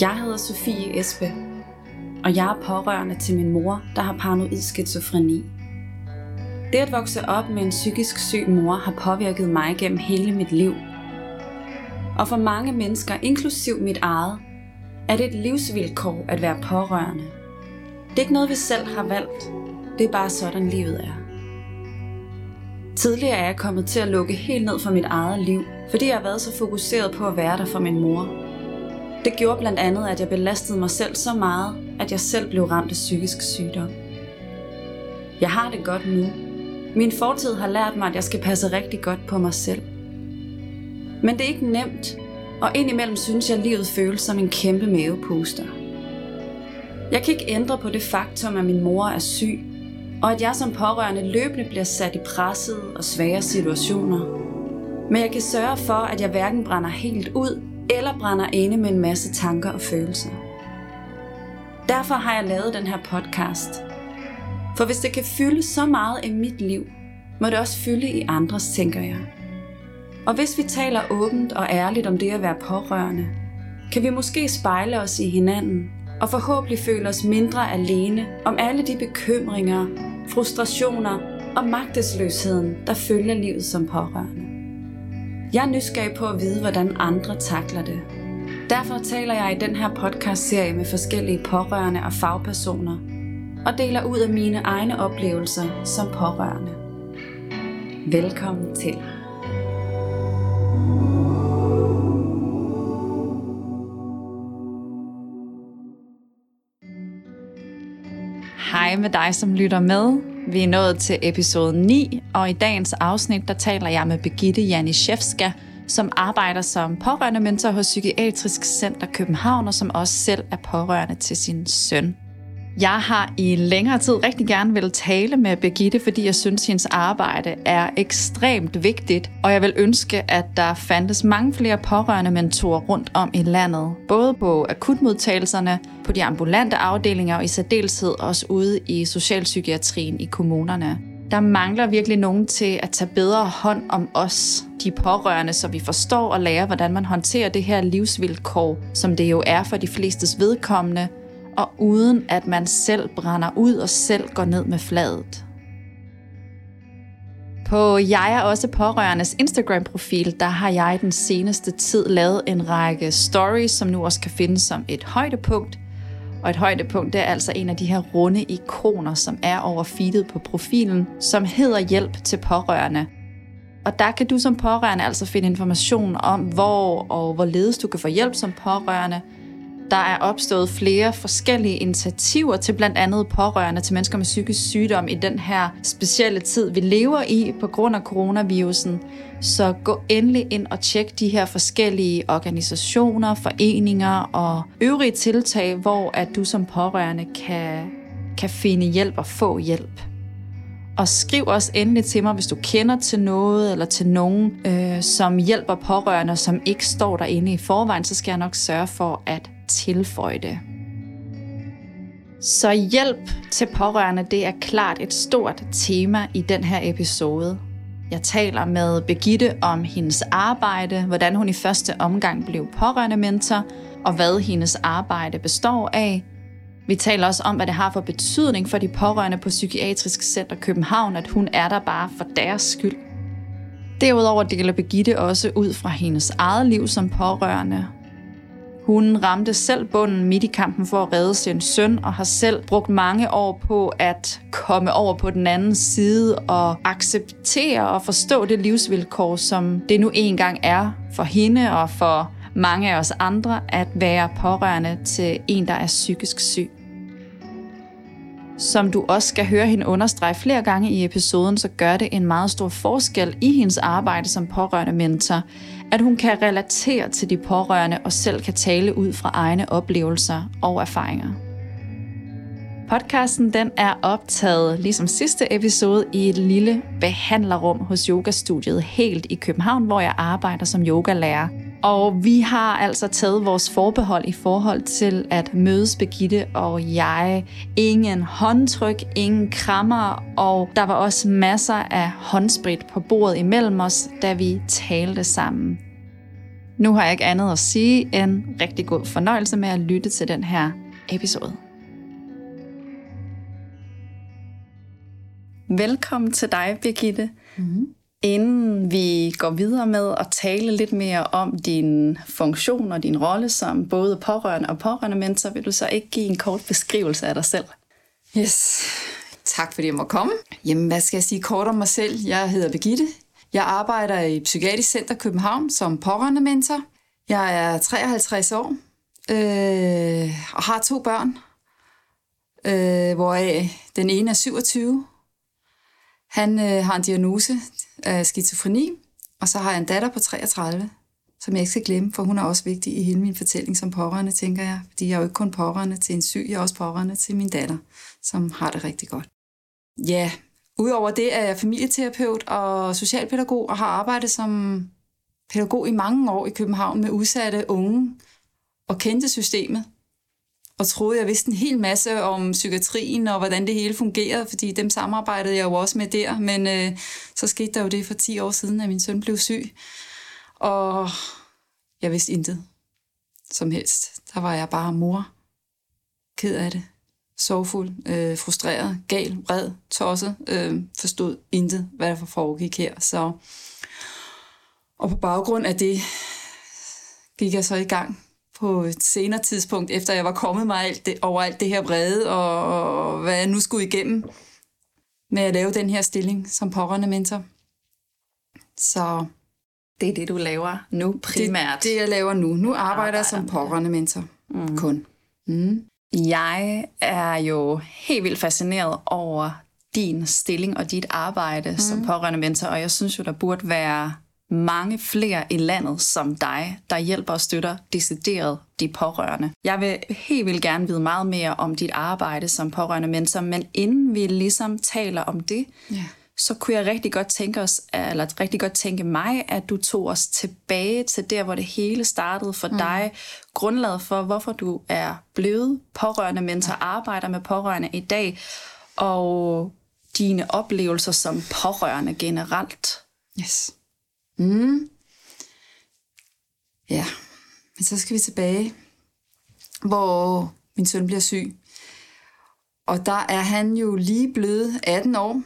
Jeg hedder Sofie Espe, og jeg er pårørende til min mor, der har paranoid skizofreni. Det at vokse op med en psykisk syg mor har påvirket mig gennem hele mit liv. Og for mange mennesker, inklusiv mit eget, er det et livsvilkår at være pårørende. Det er ikke noget, vi selv har valgt. Det er bare sådan, livet er. Tidligere er jeg kommet til at lukke helt ned for mit eget liv, fordi jeg har været så fokuseret på at være der for min mor. Det gjorde blandt andet, at jeg belastede mig selv så meget, at jeg selv blev ramt af psykisk sygdom. Jeg har det godt nu. Min fortid har lært mig, at jeg skal passe rigtig godt på mig selv. Men det er ikke nemt, og indimellem synes jeg, at livet føles som en kæmpe mavepuster. Jeg kan ikke ændre på det faktum, at min mor er syg, og at jeg som pårørende løbende bliver sat i pressede og svære situationer. Men jeg kan sørge for, at jeg hverken brænder helt ud, eller brænder inde med en masse tanker og følelser. Derfor har jeg lavet den her podcast. For hvis det kan fylde så meget i mit liv, må det også fylde i andres, tænker jeg. Og hvis vi taler åbent og ærligt om det at være pårørende, kan vi måske spejle os i hinanden og forhåbentlig føle os mindre alene om alle de bekymringer, frustrationer og magtesløsheden, der følger livet som pårørende. Jeg er nysgerrig på at vide, hvordan andre takler det. Derfor taler jeg i den her podcast-serie med forskellige pårørende og fagpersoner, og deler ud af mine egne oplevelser som pårørende. Velkommen til. Hej med dig, som lytter med. Vi er nået til episode 9, og i dagens afsnit, der taler jeg med Begitte Janishevska, som arbejder som pårørende mentor hos Psykiatrisk Center København, og som også selv er pårørende til sin søn. Jeg har i længere tid rigtig gerne vil tale med Birgitte, fordi jeg synes, hendes arbejde er ekstremt vigtigt, og jeg vil ønske, at der fandtes mange flere pårørende mentorer rundt om i landet, både på akutmodtagelserne, på de ambulante afdelinger og i særdeleshed også ude i socialpsykiatrien i kommunerne. Der mangler virkelig nogen til at tage bedre hånd om os, de pårørende, så vi forstår og lærer, hvordan man håndterer det her livsvilkår, som det jo er for de flestes vedkommende, og uden at man selv brænder ud og selv går ned med fladet. På Jeg er også pårørendes Instagram-profil, der har jeg den seneste tid lavet en række stories, som nu også kan findes som et højdepunkt. Og et højdepunkt det er altså en af de her runde ikoner, som er over feedet på profilen, som hedder hjælp til pårørende. Og der kan du som pårørende altså finde information om, hvor og hvorledes du kan få hjælp som pårørende, der er opstået flere forskellige initiativer til blandt andet pårørende til mennesker med psykisk sygdom i den her specielle tid, vi lever i på grund af coronavirusen. Så gå endelig ind og tjek de her forskellige organisationer, foreninger og øvrige tiltag, hvor at du som pårørende kan, kan finde hjælp og få hjælp. Og skriv også endelig til mig, hvis du kender til noget eller til nogen, øh, som hjælper pårørende, som ikke står derinde i forvejen, så skal jeg nok sørge for at tilføje det. Så hjælp til pårørende, det er klart et stort tema i den her episode. Jeg taler med Begitte om hendes arbejde, hvordan hun i første omgang blev pårørende mentor, og hvad hendes arbejde består af. Vi taler også om, hvad det har for betydning for de pårørende på Psykiatrisk Center København, at hun er der bare for deres skyld. Derudover deler Begitte også ud fra hendes eget liv som pårørende, hun ramte selv bunden midt i kampen for at redde sin søn, og har selv brugt mange år på at komme over på den anden side og acceptere og forstå det livsvilkår, som det nu engang er for hende og for mange af os andre at være pårørende til en, der er psykisk syg. Som du også skal høre hende understrege flere gange i episoden, så gør det en meget stor forskel i hendes arbejde som pårørende mentor, at hun kan relatere til de pårørende og selv kan tale ud fra egne oplevelser og erfaringer. Podcasten den er optaget, ligesom sidste episode, i et lille behandlerrum hos yogastudiet helt i København, hvor jeg arbejder som yogalærer. Og vi har altså taget vores forbehold i forhold til at mødes Begitte og jeg. Ingen håndtryk, ingen krammer, og der var også masser af håndsprit på bordet imellem os, da vi talte sammen. Nu har jeg ikke andet at sige end rigtig god fornøjelse med at lytte til den her episode. Velkommen til dig, Birgitte. Mm-hmm. Inden vi går videre med at tale lidt mere om din funktion og din rolle som både pårørende og pårørende mentor, vil du så ikke give en kort beskrivelse af dig selv? Yes, tak fordi jeg må komme. Jamen, hvad skal jeg sige kort om mig selv? Jeg hedder Begitte. Jeg arbejder i Psykiatrisk Center København som pårørende mentor. Jeg er 53 år øh, og har to børn, øh, hvoraf den ene er 27. Han øh, har en diagnose af skizofreni, og så har jeg en datter på 33, som jeg ikke skal glemme, for hun er også vigtig i hele min fortælling som pårørende, tænker jeg. Fordi jeg er jo ikke kun pårørende til en syg, jeg er også pårørende til min datter, som har det rigtig godt. Ja, udover det er jeg familieterapeut og socialpædagog og har arbejdet som pædagog i mange år i København med udsatte unge og kendte systemet. Og troede, jeg vidste en hel masse om psykiatrien og hvordan det hele fungerede, fordi dem samarbejdede jeg jo også med der. Men øh, så skete der jo det for 10 år siden, at min søn blev syg. Og jeg vidste intet som helst. Der var jeg bare mor. Ked af det. Sorgfuld, øh, frustreret, gal, vred, tosset. Øh, forstod intet, hvad der foregik her. Så og på baggrund af det gik jeg så i gang på et senere tidspunkt, efter jeg var kommet mig alt det, over alt det her brede, og, og hvad jeg nu skulle igennem med at lave den her stilling som pårørende mentor. Så det er det, du laver nu primært? Det, det jeg laver nu. Nu arbejder, arbejder jeg som pårørende mentor mm. kun. Mm. Jeg er jo helt vildt fascineret over din stilling og dit arbejde mm. som pårørende mentor, og jeg synes jo, der burde være mange flere i landet som dig, der hjælper og støtter decideret de pårørende. Jeg vil helt vildt gerne vide meget mere om dit arbejde som pårørende mentor, men inden vi ligesom taler om det, yeah. så kunne jeg rigtig godt tænke os, eller rigtig godt tænke mig, at du tog os tilbage til der, hvor det hele startede for mm. dig. Grundlaget for, hvorfor du er blevet pårørende mentor, arbejder med pårørende i dag, og dine oplevelser som pårørende generelt. Yes. Mm. Ja, men så skal vi tilbage, hvor min søn bliver syg. Og der er han jo lige blevet 18 år.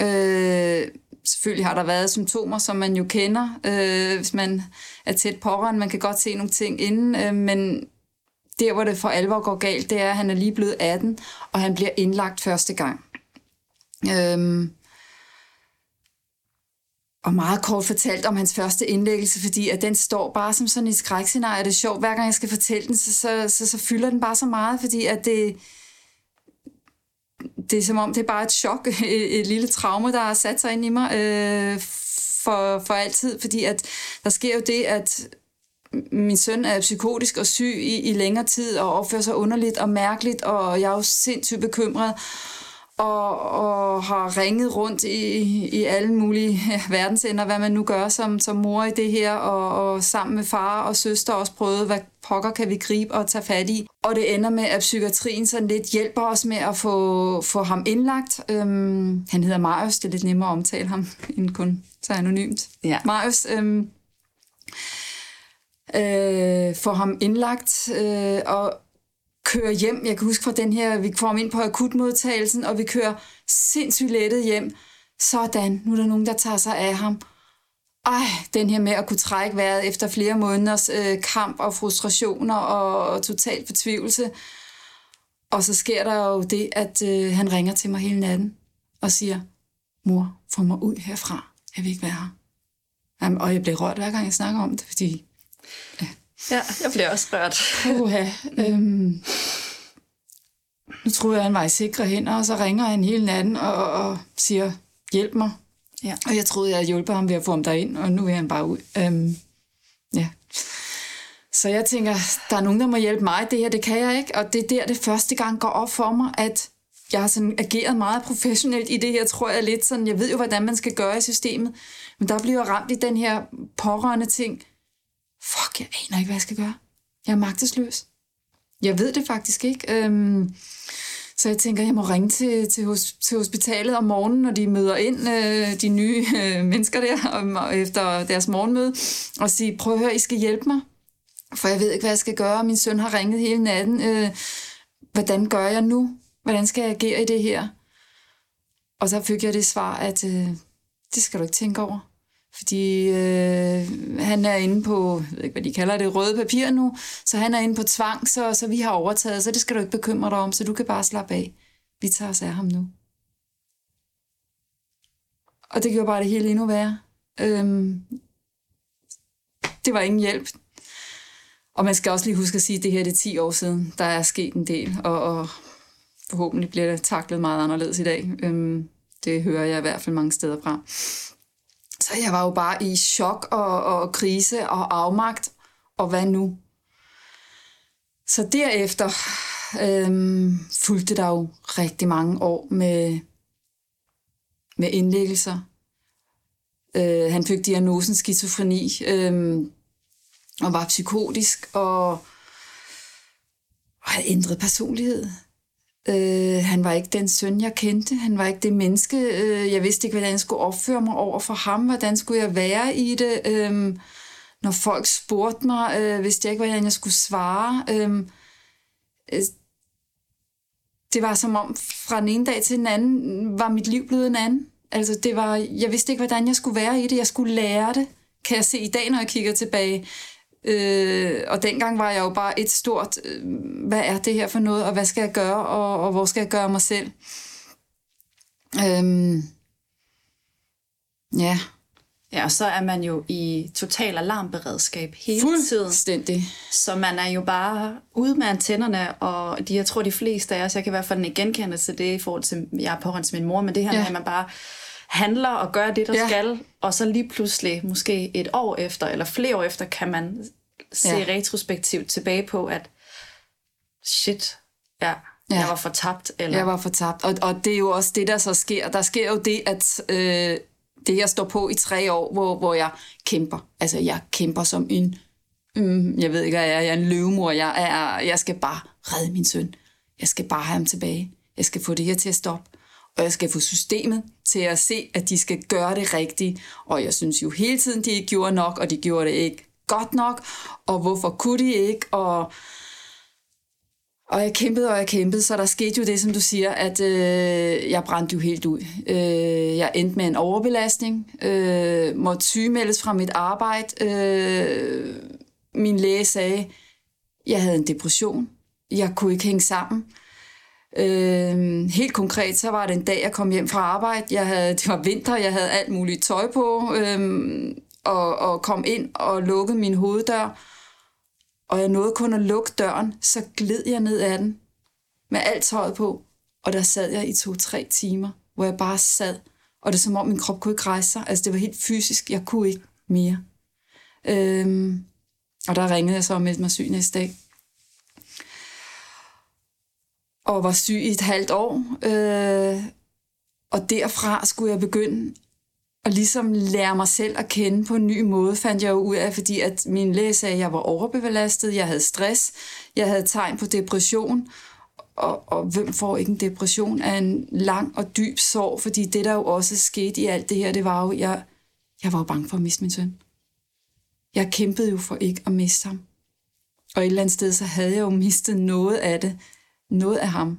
Øh, selvfølgelig har der været symptomer, som man jo kender, øh, hvis man er tæt pårørende. Man kan godt se nogle ting inden, øh, men der, hvor det for alvor går galt, det er, at han er lige blevet 18, og han bliver indlagt første gang. Øh, og meget kort fortalt om hans første indlæggelse, fordi at den står bare som sådan et skrækscenarie. Det er sjovt, hver gang jeg skal fortælle den, så, så, så, så fylder den bare så meget, fordi at det, det er som om, det er bare et chok, et, et lille traume, der har sat sig ind i mig øh, for, for altid, fordi at der sker jo det, at min søn er psykotisk og syg i, i længere tid og opfører sig underligt og mærkeligt, og jeg er jo sindssygt bekymret og, og har ringet rundt i, i alle mulige verdensender, hvad man nu gør som, som mor i det her, og, og sammen med far og søster også prøvet, hvad pokker kan vi gribe og tage fat i. Og det ender med, at psykiatrien sådan lidt hjælper os med at få, få ham indlagt. Øhm, han hedder Marius, det er lidt nemmere at omtale ham, end kun så anonymt. Ja. Marius, øhm, øh, får ham indlagt, øh, og kører hjem. Jeg kan huske fra den her, vi kom ind på akutmodtagelsen, og vi kører sindssygt lettet hjem. Sådan, nu er der nogen, der tager sig af ham. Ej, den her med at kunne trække vejret efter flere måneders øh, kamp og frustrationer og, og total fortvivlelse. Og så sker der jo det, at øh, han ringer til mig hele natten og siger, mor, få mig ud herfra. Jeg vil ikke være her. Jamen, og jeg bliver rørt hver gang jeg snakker om det, fordi ja, Ja, jeg bliver også rørt. Uha, øhm, nu tror jeg, han var i sikre hænder, og så ringer han hele natten og, og siger, hjælp mig. Ja. Og jeg troede, jeg havde hjulpet ham ved at få ham derind, og nu er han bare ud. Øhm, ja. Så jeg tænker, der er nogen, der må hjælpe mig. Det her, det kan jeg ikke. Og det er der, det første gang går op for mig, at jeg har sådan ageret meget professionelt i det her, tror jeg lidt sådan. Jeg ved jo, hvordan man skal gøre i systemet. Men der bliver ramt i den her pårørende ting fuck, jeg aner ikke, hvad jeg skal gøre. Jeg er magtesløs. Jeg ved det faktisk ikke. Øhm, Så jeg tænker, jeg må ringe til, til, hos, til hospitalet om morgenen, når de møder ind, øh, de nye øh, mennesker der, om, efter deres morgenmøde, og sige, prøv at høre, I skal hjælpe mig, for jeg ved ikke, hvad jeg skal gøre. Min søn har ringet hele natten. Øh, hvordan gør jeg nu? Hvordan skal jeg agere i det her? Og så fik jeg det svar, at øh, det skal du ikke tænke over. Fordi øh, han er inde på, jeg ved ikke, hvad de kalder det, røde papir nu, så han er inde på tvang, så, så vi har overtaget, så det skal du ikke bekymre dig om, så du kan bare slappe af. Vi tager os af ham nu. Og det gjorde bare det hele endnu værre. Øhm, det var ingen hjælp. Og man skal også lige huske at sige, at det her det er 10 år siden, der er sket en del, og, og forhåbentlig bliver det taklet meget anderledes i dag. Øhm, det hører jeg i hvert fald mange steder fra. Så jeg var jo bare i chok og, og krise og afmagt, og hvad nu? Så derefter øhm, fulgte der jo rigtig mange år med, med indlæggelser. Øh, han fik diagnosen skizofreni øhm, og var psykotisk og, og havde ændret personlighed. Øh, han var ikke den søn, jeg kendte. Han var ikke det menneske. Øh, jeg vidste ikke, hvordan jeg skulle opføre mig over for ham. Hvordan skulle jeg være i det? Øh, når folk spurgte mig, øh, vidste jeg ikke, hvordan jeg skulle svare. Øh, øh, det var som om, fra den ene dag til den anden, var mit liv blevet en anden. Altså, det var, jeg vidste ikke, hvordan jeg skulle være i det. Jeg skulle lære det, kan jeg se i dag, når jeg kigger tilbage. Øh, og dengang var jeg jo bare et stort, øh, hvad er det her for noget, og hvad skal jeg gøre, og, og hvor skal jeg gøre mig selv? Øhm, ja. Ja, og så er man jo i total alarmberedskab hele Fuldstændig. tiden. Så man er jo bare ude med antennerne, og de, jeg tror de fleste af os, jeg kan i hvert fald genkende til det i forhold til, jeg er pårørende til min mor, men det her ja. med, at man bare handler og gør det, der ja. skal, og så lige pludselig, måske et år efter, eller flere år efter, kan man se ja. retrospektivt tilbage på, at shit, ja, ja. jeg var fortabt. Eller... Jeg var fortabt, og, og det er jo også det, der så sker. Der sker jo det, at øh, det, jeg står på i tre år, hvor, hvor jeg kæmper. Altså, jeg kæmper som en, mm, jeg ved ikke, jeg er, jeg er en løvemor. Jeg, er, jeg skal bare redde min søn. Jeg skal bare have ham tilbage. Jeg skal få det her til at stoppe og jeg skal få systemet til at se, at de skal gøre det rigtigt. Og jeg synes jo hele tiden, de ikke gjorde nok, og de gjorde det ikke godt nok, og hvorfor kunne de ikke, og, og jeg kæmpede, og jeg kæmpede, så der skete jo det, som du siger, at øh, jeg brændte jo helt ud. Øh, jeg endte med en overbelastning, øh, måtte sygemeldes fra mit arbejde. Øh, min læge sagde, jeg havde en depression, jeg kunne ikke hænge sammen. Øh, helt konkret, så var det en dag, jeg kom hjem fra arbejde. Jeg havde, det var vinter, jeg havde alt muligt tøj på, øh, og, og kom ind og lukkede min hoveddør. Og jeg nåede kun at lukke døren, så gled jeg ned ad den med alt tøjet på. Og der sad jeg i to-tre timer, hvor jeg bare sad. Og det er som om, min krop kunne ikke rejse sig. Altså, det var helt fysisk. Jeg kunne ikke mere. Øhm, og der ringede jeg så med mig syg næste dag og var syg i et halvt år. Øh, og derfra skulle jeg begynde at ligesom lære mig selv at kende på en ny måde, fandt jeg jo ud af, fordi at min læge sagde, at jeg var overbelastet, jeg havde stress, jeg havde tegn på depression, og, og hvem får ikke en depression af en lang og dyb sorg, fordi det, der jo også skete i alt det her, det var jo, jeg, jeg var jo bange for at miste min søn. Jeg kæmpede jo for ikke at miste ham. Og et eller andet sted, så havde jeg jo mistet noget af det, noget af ham.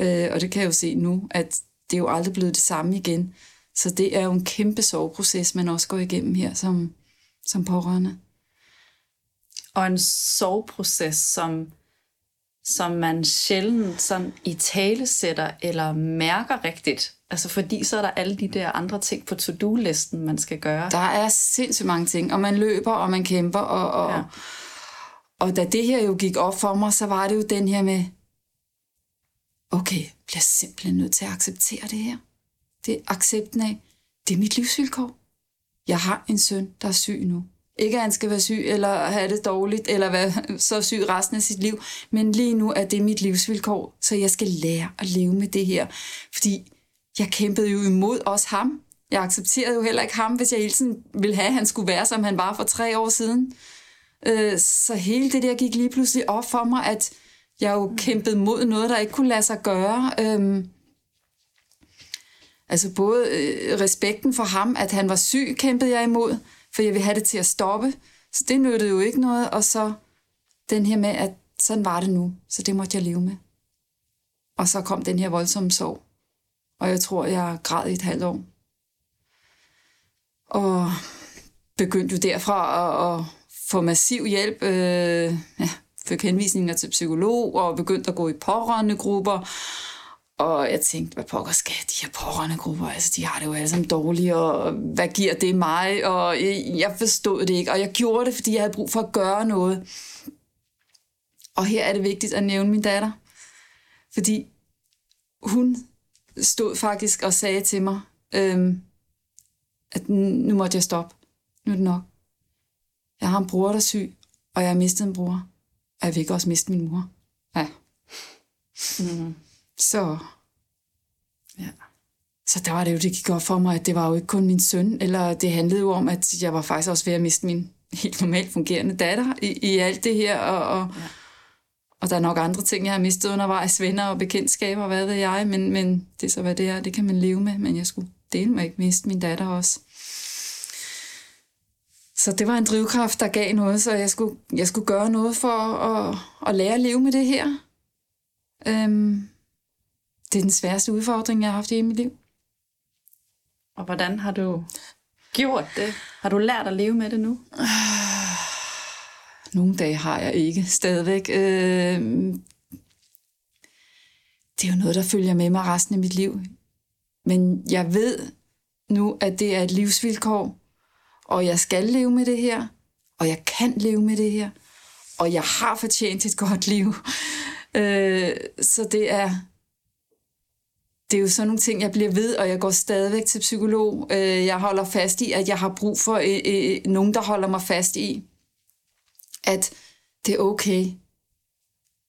Øh, og det kan jeg jo se nu, at det er jo aldrig blevet det samme igen. Så det er jo en kæmpe soveproces, man også går igennem her som, som pårørende. Og en soveproces, som, som man sjældent sådan i tale sætter eller mærker rigtigt. Altså fordi så er der alle de der andre ting på to-do-listen, man skal gøre. Der er sindssygt mange ting, og man løber, og man kæmper, og, og, ja. og da det her jo gik op for mig, så var det jo den her med, okay, jeg bliver simpelthen nødt til at acceptere det her. Det er accepten af, det er mit livsvilkår. Jeg har en søn, der er syg nu. Ikke at han skal være syg, eller have det dårligt, eller være så syg resten af sit liv, men lige nu er det mit livsvilkår, så jeg skal lære at leve med det her. Fordi jeg kæmpede jo imod også ham. Jeg accepterede jo heller ikke ham, hvis jeg hele tiden ville have, at han skulle være, som han var for tre år siden. Øh, så hele det der gik lige pludselig op for mig, at jeg jo kæmpet mod noget, der ikke kunne lade sig gøre. Øhm, altså både øh, respekten for ham, at han var syg, kæmpede jeg imod, for jeg ville have det til at stoppe. Så det nyttede jo ikke noget. Og så den her med, at sådan var det nu, så det måtte jeg leve med. Og så kom den her voldsomme sorg. Og jeg tror, jeg græd i et halvt år. Og begyndte jo derfra at, at få massiv hjælp. Øh, ja, fik henvisninger til psykolog og begyndte at gå i pårørendegrupper. Og jeg tænkte, hvad pokker skal de her pårørendegrupper? Altså, de har det jo alle sammen dårligt, og hvad giver det mig? Og øh, jeg forstod det ikke, og jeg gjorde det, fordi jeg havde brug for at gøre noget. Og her er det vigtigt at nævne min datter, fordi hun stod faktisk og sagde til mig, øhm, at nu måtte jeg stoppe. Nu er det nok. Jeg har en bror, der er syg, og jeg har mistet en bror. Og jeg vil ikke også miste min mor. Ja. Mm. Så, ja. Så der var det jo, det gik op for mig, at det var jo ikke kun min søn, eller det handlede jo om, at jeg var faktisk også ved at miste min helt normalt fungerende datter i, i alt det her, og, og, ja. og der er nok andre ting, jeg har mistet undervejs, venner og bekendtskaber, hvad ved jeg, men, men det er så, hvad det er, det kan man leve med, men jeg skulle dele mig ikke miste min datter også. Så det var en drivkraft, der gav noget, så jeg skulle, jeg skulle gøre noget for at, at lære at leve med det her. Øhm, det er den sværeste udfordring, jeg har haft i mit liv. Og hvordan har du gjort det? Har du lært at leve med det nu? Nogle dage har jeg ikke stadigvæk. Øh, det er jo noget, der følger med mig resten af mit liv. Men jeg ved nu, at det er et livsvilkår, og jeg skal leve med det her, og jeg kan leve med det her, og jeg har fortjent et godt liv. Øh, så det er, det er jo sådan nogle ting, jeg bliver ved, og jeg går stadigvæk til psykolog. Øh, jeg holder fast i, at jeg har brug for øh, øh, nogen, der holder mig fast i, at det er okay,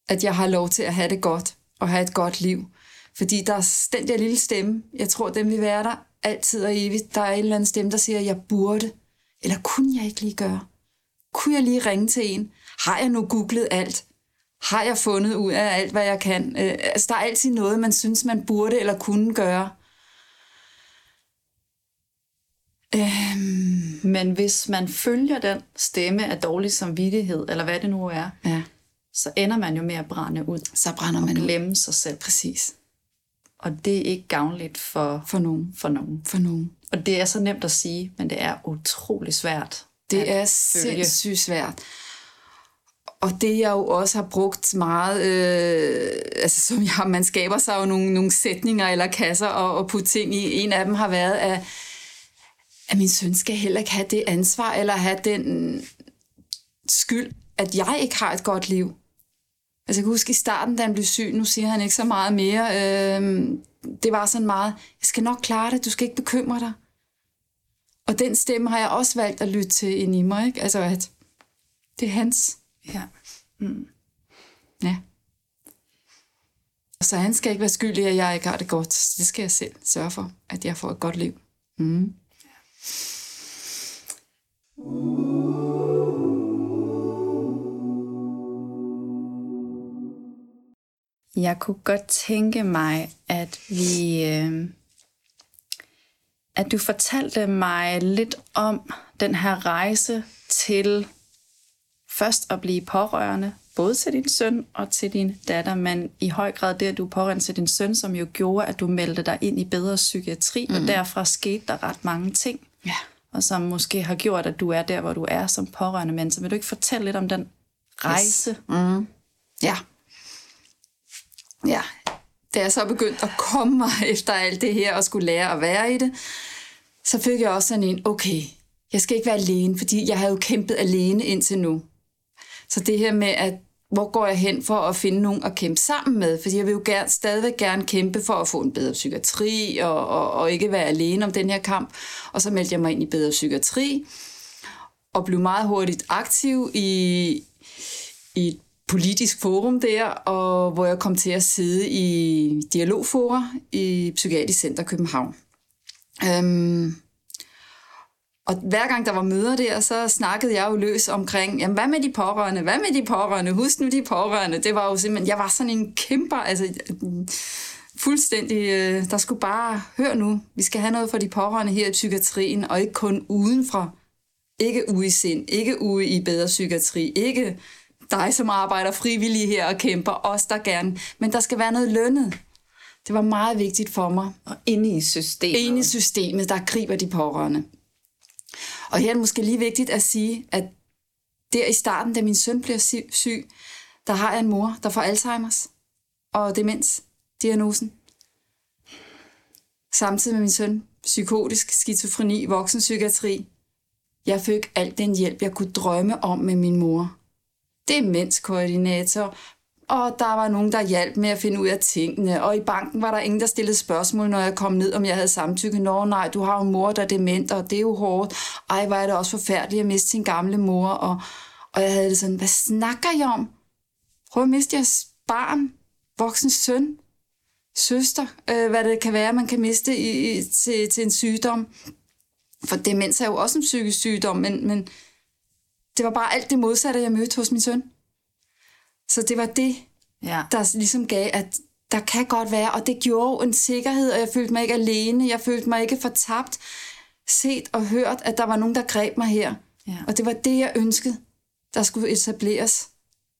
at jeg har lov til at have det godt, og have et godt liv. Fordi der er den der lille stemme, jeg tror, den vil være der altid og evigt. Der er en eller anden stemme, der siger, at jeg burde, eller kunne jeg ikke lige gøre? Kunne jeg lige ringe til en? Har jeg nu googlet alt? Har jeg fundet ud af alt, hvad jeg kan? Øh, altså, der er altid noget, man synes, man burde eller kunne gøre. Øhm. Men hvis man følger den stemme af dårlig samvittighed, eller hvad det nu er, ja. så ender man jo med at brænde ud. Så brænder man og glemme ud. sig selv. Præcis. Og det er ikke gavnligt for, for nogen. For nogen. For nogen. Og det er så nemt at sige, men det er utrolig svært. Det er sindssygt svært. Og det jeg jo også har brugt meget, øh, altså som jeg, man skaber sig jo nogle, nogle sætninger eller kasser og, og putte ting i. En af dem har været, at, at min søn skal heller ikke have det ansvar, eller have den skyld, at jeg ikke har et godt liv. Altså jeg kan huske i starten, da han blev syg, nu siger han ikke så meget mere. Øh, det var sådan meget, jeg skal nok klare det, du skal ikke bekymre dig. Og den stemme har jeg også valgt at lytte til ind i mig, ikke? Altså at det er hans. Ja. Mm. Ja. Så han skal ikke være skyldig, at jeg ikke har det godt. Det skal jeg selv sørge for, at jeg får et godt liv. Mm. Jeg kunne godt tænke mig, at vi... Øh, at du fortalte mig lidt om den her rejse til først at blive pårørende, både til din søn og til din datter, men i høj grad det, at du er pårørende til din søn, som jo gjorde, at du meldte dig ind i bedre psykiatri, mm. og derfra skete der ret mange ting, ja. og som måske har gjort, at du er der, hvor du er som pårørende menneske. Vil du ikke fortælle lidt om den rejse? Yes. Mm. Ja. Ja, da jeg så begyndte at komme mig efter alt det her og skulle lære at være i det, så fik jeg også sådan en, okay, jeg skal ikke være alene, fordi jeg har jo kæmpet alene indtil nu. Så det her med, at hvor går jeg hen for at finde nogen at kæmpe sammen med? Fordi jeg vil jo gerne, stadigvæk gerne kæmpe for at få en bedre psykiatri, og, og, og ikke være alene om den her kamp. Og så meldte jeg mig ind i bedre psykiatri, og blev meget hurtigt aktiv i, i et politisk forum der, og hvor jeg kom til at sidde i dialogfora i Psykiatrisk Center København. Øhm, Og hver gang der var møder der, så snakkede jeg jo løs omkring, jamen hvad med de pårørende, hvad med de pårørende, husk nu de pårørende. Det var jo simpelthen, jeg var sådan en kæmper, altså fuldstændig, øh, der skulle bare, hør nu, vi skal have noget for de pårørende her i psykiatrien, og ikke kun udenfra. Ikke ude i sind, ikke ude i bedre psykiatri, ikke dig, som arbejder frivillig her og kæmper, os der gerne, men der skal være noget lønnet. Det var meget vigtigt for mig. Og inde i systemet. Inde i systemet, der griber de pårørende. Og her er det måske lige vigtigt at sige, at der i starten, da min søn bliver syg, der har jeg en mor, der får Alzheimer's og demens diagnosen. Samtidig med min søn, psykotisk skizofreni, voksenpsykiatri. Jeg fik alt den hjælp, jeg kunne drømme om med min mor. Demenskoordinator, og der var nogen, der hjalp med at finde ud af tingene. Og i banken var der ingen, der stillede spørgsmål, når jeg kom ned, om jeg havde samtykke. Nå nej, du har jo en mor, der er dement, og det er jo hårdt. Ej, var det også forfærdeligt at miste sin gamle mor. Og, og jeg havde det sådan, hvad snakker jeg om? Prøv at miste jeres barn, voksen søn søster, øh, hvad det kan være, man kan miste i, i, til, til en sygdom. For demens er jo også en psykisk sygdom, men, men det var bare alt det modsatte, jeg mødte hos min søn. Så det var det, ja. der ligesom gav, at der kan godt være, og det gjorde en sikkerhed, og jeg følte mig ikke alene, jeg følte mig ikke fortabt, set og hørt, at der var nogen, der greb mig her. Ja. Og det var det, jeg ønskede, der skulle etableres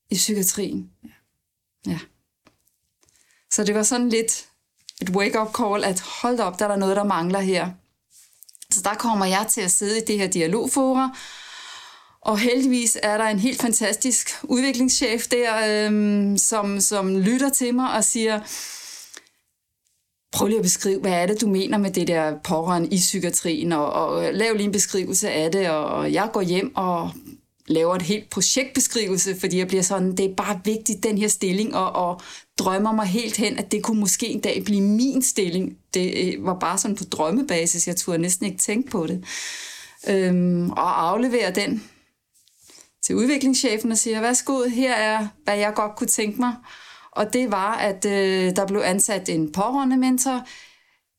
i psykiatrien. Ja. ja. Så det var sådan lidt et wake-up call, at hold op, der er der noget, der mangler her. Så der kommer jeg til at sidde i det her dialogforum, og heldigvis er der en helt fantastisk udviklingschef der, øhm, som, som lytter til mig og siger, prøv lige at beskrive, hvad er det, du mener med det der pårørende i psykiatrien, og, og lav lige en beskrivelse af det, og jeg går hjem og laver et helt projektbeskrivelse, fordi jeg bliver sådan, det er bare vigtigt, den her stilling, og, og drømmer mig helt hen, at det kunne måske en dag blive min stilling. Det øh, var bare sådan på drømmebasis, jeg turde næsten ikke tænke på det. Øhm, og aflevere den til udviklingschefen og siger, værsgo, her er, hvad jeg godt kunne tænke mig. Og det var, at øh, der blev ansat en pårørende mentor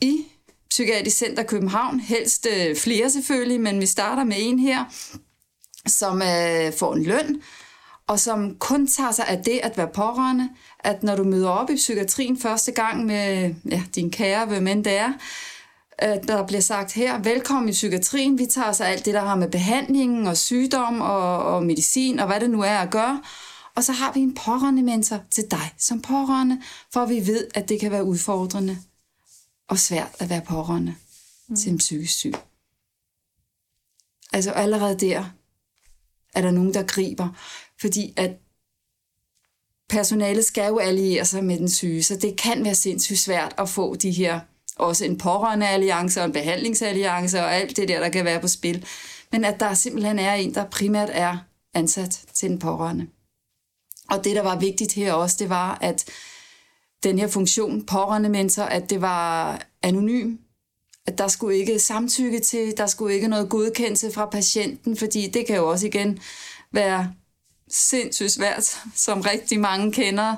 i Psykiatrisk Center København. Helst øh, flere selvfølgelig, men vi starter med en her, som øh, får en løn, og som kun tager sig af det at være pårørende, at når du møder op i psykiatrien første gang med ja, din kære, hvem end det er, der bliver sagt her, velkommen i psykiatrien, vi tager os af alt det, der har med behandlingen og sygdom og, og medicin og hvad det nu er at gøre. Og så har vi en pårørende mentor til dig som pårørende, for vi ved, at det kan være udfordrende og svært at være pårørende mm. til en psykisk syg. Altså allerede der er der nogen, der griber, fordi at personalet skal jo alliere sig med den syge, så det kan være sindssygt svært at få de her, også en pårørende alliance og en behandlingsalliance og alt det der, der kan være på spil. Men at der simpelthen er en, der primært er ansat til den pårørende. Og det, der var vigtigt her også, det var, at den her funktion, pårørende mentor, at det var anonym, at der skulle ikke samtykke til, der skulle ikke noget godkendelse fra patienten, fordi det kan jo også igen være sindssygt svært, som rigtig mange kender.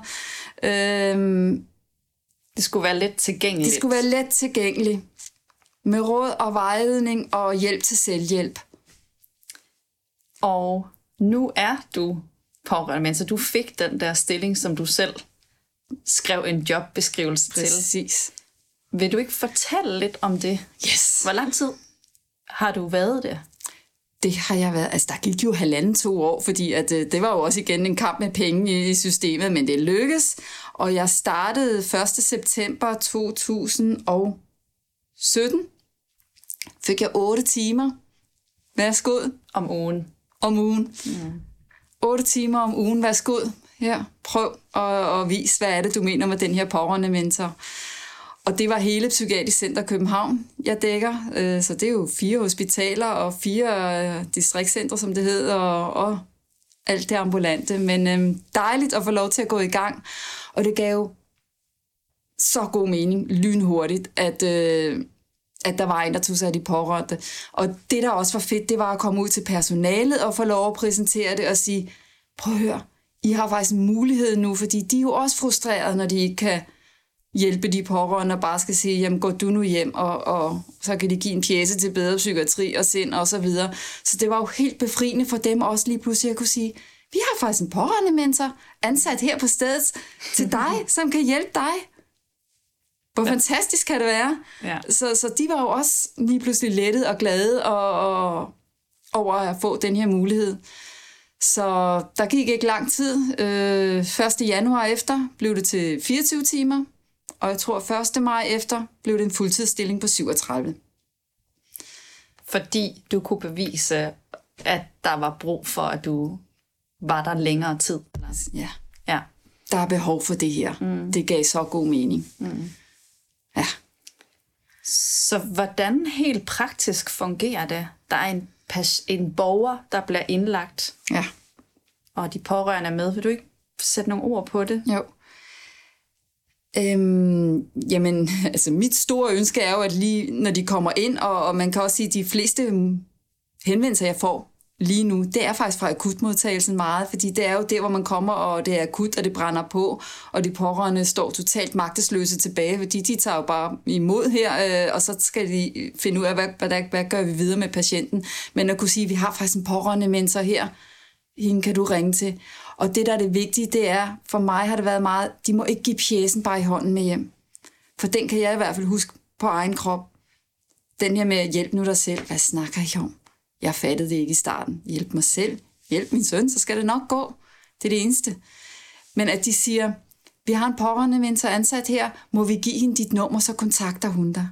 Øhm, det skulle være let tilgængeligt. Det skulle være let tilgængeligt. Med råd og vejledning og hjælp til selvhjælp. Og nu er du pårørende, men så du fik den der stilling, som du selv skrev en jobbeskrivelse Præcis. til. Præcis. Vil du ikke fortælle lidt om det? Yes. Hvor lang tid har du været der? Det har jeg været. Altså, der gik jo halvanden to år, fordi at, øh, det var jo også igen en kamp med penge i, i systemet, men det lykkedes. Og jeg startede 1. september 2017. Fik jeg 8 timer. Værsgo. Om ugen. Om ugen. Mm. 8 timer om ugen. Værsgo. Her, prøv at, at vise, hvad er det, du mener med den her pårørende mentor. Og det var hele Psykiatrisk Center København, jeg dækker. Øh, så det er jo fire hospitaler og fire øh, distriktscentre, som det hedder, og, og alt det ambulante. Men øhm, dejligt at få lov til at gå i gang. Og det gav så god mening lynhurtigt, at, øh, at der var en, der tog sig af de pårørte. Og det, der også var fedt, det var at komme ud til personalet og få lov at præsentere det og sige, prøv at høre, I har faktisk en mulighed nu, fordi de er jo også frustrerede, når de ikke kan hjælpe de pårørende og bare skal sige, jamen gå du nu hjem, og, og så kan de give en pjæse til bedre psykiatri og sind og så videre. Så det var jo helt befriende for dem også lige pludselig at kunne sige, vi har faktisk en pårørende mentor ansat her på stedet til dig, som kan hjælpe dig. Hvor ja. fantastisk kan det være? Ja. Så, så de var jo også lige pludselig lettet og glade og, og, over at få den her mulighed. Så der gik ikke lang tid. Øh, 1. januar efter blev det til 24 timer, og jeg tror 1. maj efter blev det en fuldtidsstilling på 37. Fordi du kunne bevise, at der var brug for, at du var der længere tid. Ja. ja. Der er behov for det her. Mm. Det gav så god mening. Mm. Ja. Så hvordan helt praktisk fungerer det? Der er en, en borger, der bliver indlagt. Ja. Og de pårørende er med. Vil du ikke sætte nogle ord på det? Jo. Øhm, jamen, altså mit store ønske er jo, at lige når de kommer ind, og, og man kan også sige, at de fleste henvendelser, jeg får, lige nu, det er faktisk fra akutmodtagelsen meget, fordi det er jo der, hvor man kommer, og det er akut, og det brænder på, og de pårørende står totalt magtesløse tilbage, fordi de tager jo bare imod her, øh, og så skal de finde ud af, hvad, hvad, hvad gør vi videre med patienten. Men at kunne sige, at vi har faktisk en pårørende mentor her, hende kan du ringe til. Og det, der er det vigtige, det er, for mig har det været meget, de må ikke give pjæsen bare i hånden med hjem. For den kan jeg i hvert fald huske på egen krop. Den her med at hjælpe nu dig selv. Hvad snakker I om? Jeg fattede det ikke i starten. Hjælp mig selv. Hjælp min søn, så skal det nok gå. Det er det eneste. Men at de siger, vi har en pårørende mentor ansat her, må vi give hende dit nummer, så kontakter hun dig.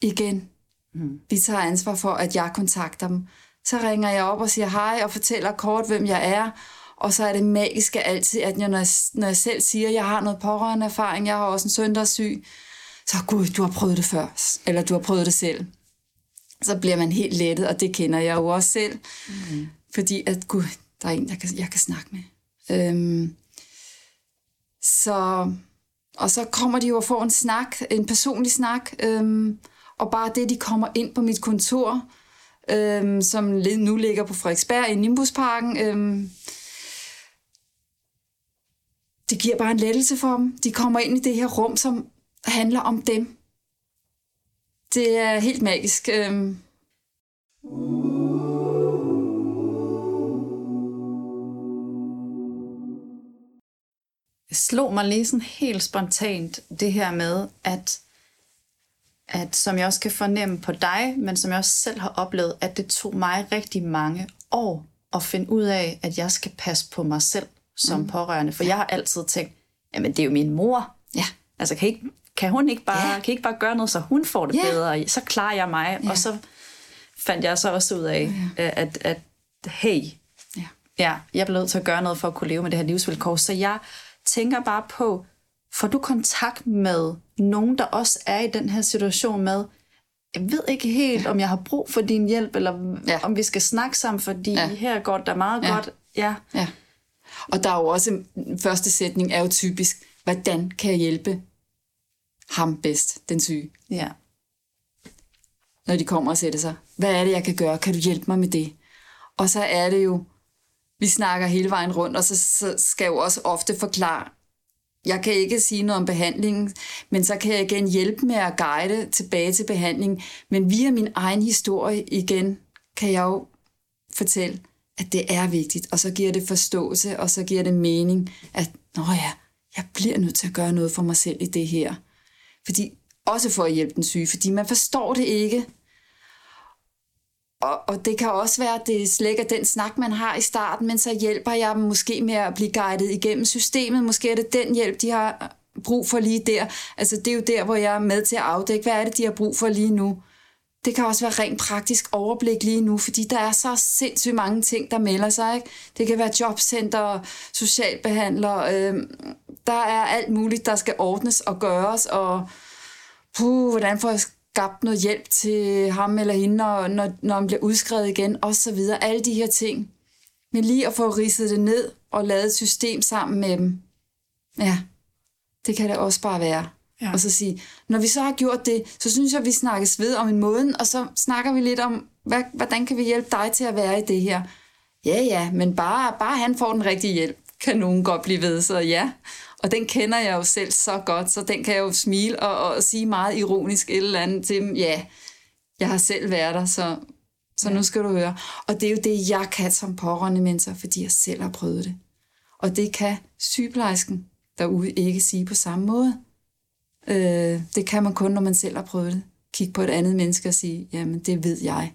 Igen. Mm. Vi tager ansvar for, at jeg kontakter dem. Så ringer jeg op og siger hej og fortæller kort, hvem jeg er. Og så er det magiske altid, at jeg, når, jeg, når jeg selv siger, at jeg har noget pårørende erfaring, jeg har også en søn, der er syg, så gud, du har prøvet det før, eller du har prøvet det selv så bliver man helt lettet, og det kender jeg jo også selv. Mm. Fordi at, gud, der er en, jeg kan, jeg kan snakke med. Øhm, så, og så kommer de jo og får en snak, en personlig snak, øhm, og bare det, de kommer ind på mit kontor, øhm, som nu ligger på Frederiksberg i Nimbusparken, øhm, det giver bare en lettelse for dem. De kommer ind i det her rum, som handler om dem. Det er helt magisk. Øhm. Slog mig lige sådan helt spontant, det her med, at, at som jeg også kan fornemme på dig, men som jeg også selv har oplevet, at det tog mig rigtig mange år at finde ud af, at jeg skal passe på mig selv som mm. pårørende. For jeg har altid tænkt, jamen det er jo min mor. Ja. Altså kan ikke kan hun ikke bare, ja. kan ikke bare gøre noget, så hun får det ja. bedre? Så klarer jeg mig. Ja. Og så fandt jeg så også ud af, ja. at, at hey, ja. ja, jeg blev nødt til at gøre noget for at kunne leve med det her livsvilkår. Så jeg tænker bare på, får du kontakt med nogen, der også er i den her situation med, jeg ved ikke helt, ja. om jeg har brug for din hjælp, eller ja. om vi skal snakke sammen, fordi ja. her går det meget ja. godt. Ja. ja. Og der er jo også, første sætning er jo typisk, hvordan kan jeg hjælpe ham bedst, den syge. Ja. Når de kommer og sætter sig. Hvad er det, jeg kan gøre? Kan du hjælpe mig med det? Og så er det jo, vi snakker hele vejen rundt, og så, så skal jeg jo også ofte forklare, jeg kan ikke sige noget om behandlingen, men så kan jeg igen hjælpe med at guide tilbage til behandling. Men via min egen historie igen, kan jeg jo fortælle, at det er vigtigt, og så giver det forståelse, og så giver det mening, at nå ja, jeg bliver nødt til at gøre noget for mig selv i det her. Fordi, også for at hjælpe den syge, fordi man forstår det ikke. Og, og det kan også være, at det slækker den snak, man har i starten, men så hjælper jeg dem måske med at blive guidet igennem systemet. Måske er det den hjælp, de har brug for lige der. Altså det er jo der, hvor jeg er med til at afdække, hvad er det, de har brug for lige nu. Det kan også være rent praktisk overblik lige nu, fordi der er så sindssygt mange ting, der melder sig. Ikke? Det kan være jobcenter, socialbehandler, øh, der er alt muligt, der skal ordnes og gøres, og puh, hvordan får jeg skabt noget hjælp til ham eller hende, når, når, når han bliver udskrevet igen, og så videre. Alle de her ting. Men lige at få ridset det ned og lavet et system sammen med dem, ja, det kan det også bare være. Ja. Og så sige, når vi så har gjort det, så synes jeg, at vi snakkes ved om en måned, og så snakker vi lidt om, hvad, hvordan kan vi hjælpe dig til at være i det her? Ja, ja, men bare, bare han får den rigtige hjælp, kan nogen godt blive ved, så ja. Og den kender jeg jo selv så godt, så den kan jeg jo smile og, og sige meget ironisk et eller andet til dem. Ja, jeg har selv været der, så, så ja. nu skal du høre. Og det er jo det, jeg kan som pårørende mentor, fordi jeg selv har prøvet det. Og det kan sygeplejersken derude ikke sige på samme måde. Øh, det kan man kun, når man selv har prøvet det. Kigge på et andet menneske og sige, jamen det ved jeg,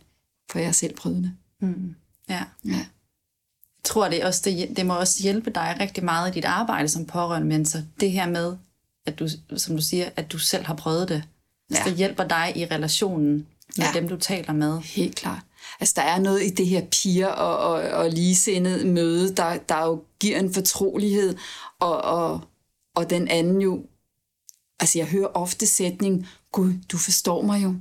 for jeg har selv prøvet det. Mm. Ja. Ja. Jeg tror, det, også, det, det må også hjælpe dig rigtig meget i dit arbejde som pårørende mentor. Det her med, at du, som du siger, at du selv har prøvet det. Ja. Så det hjælper dig i relationen med ja. dem, du taler med. Helt klart. Altså, der er noget i det her piger og, og, og ligesindet møde, der, der jo giver en fortrolighed, og, og, og den anden jo... Altså, jeg hører ofte sætning, Gud, du forstår mig jo.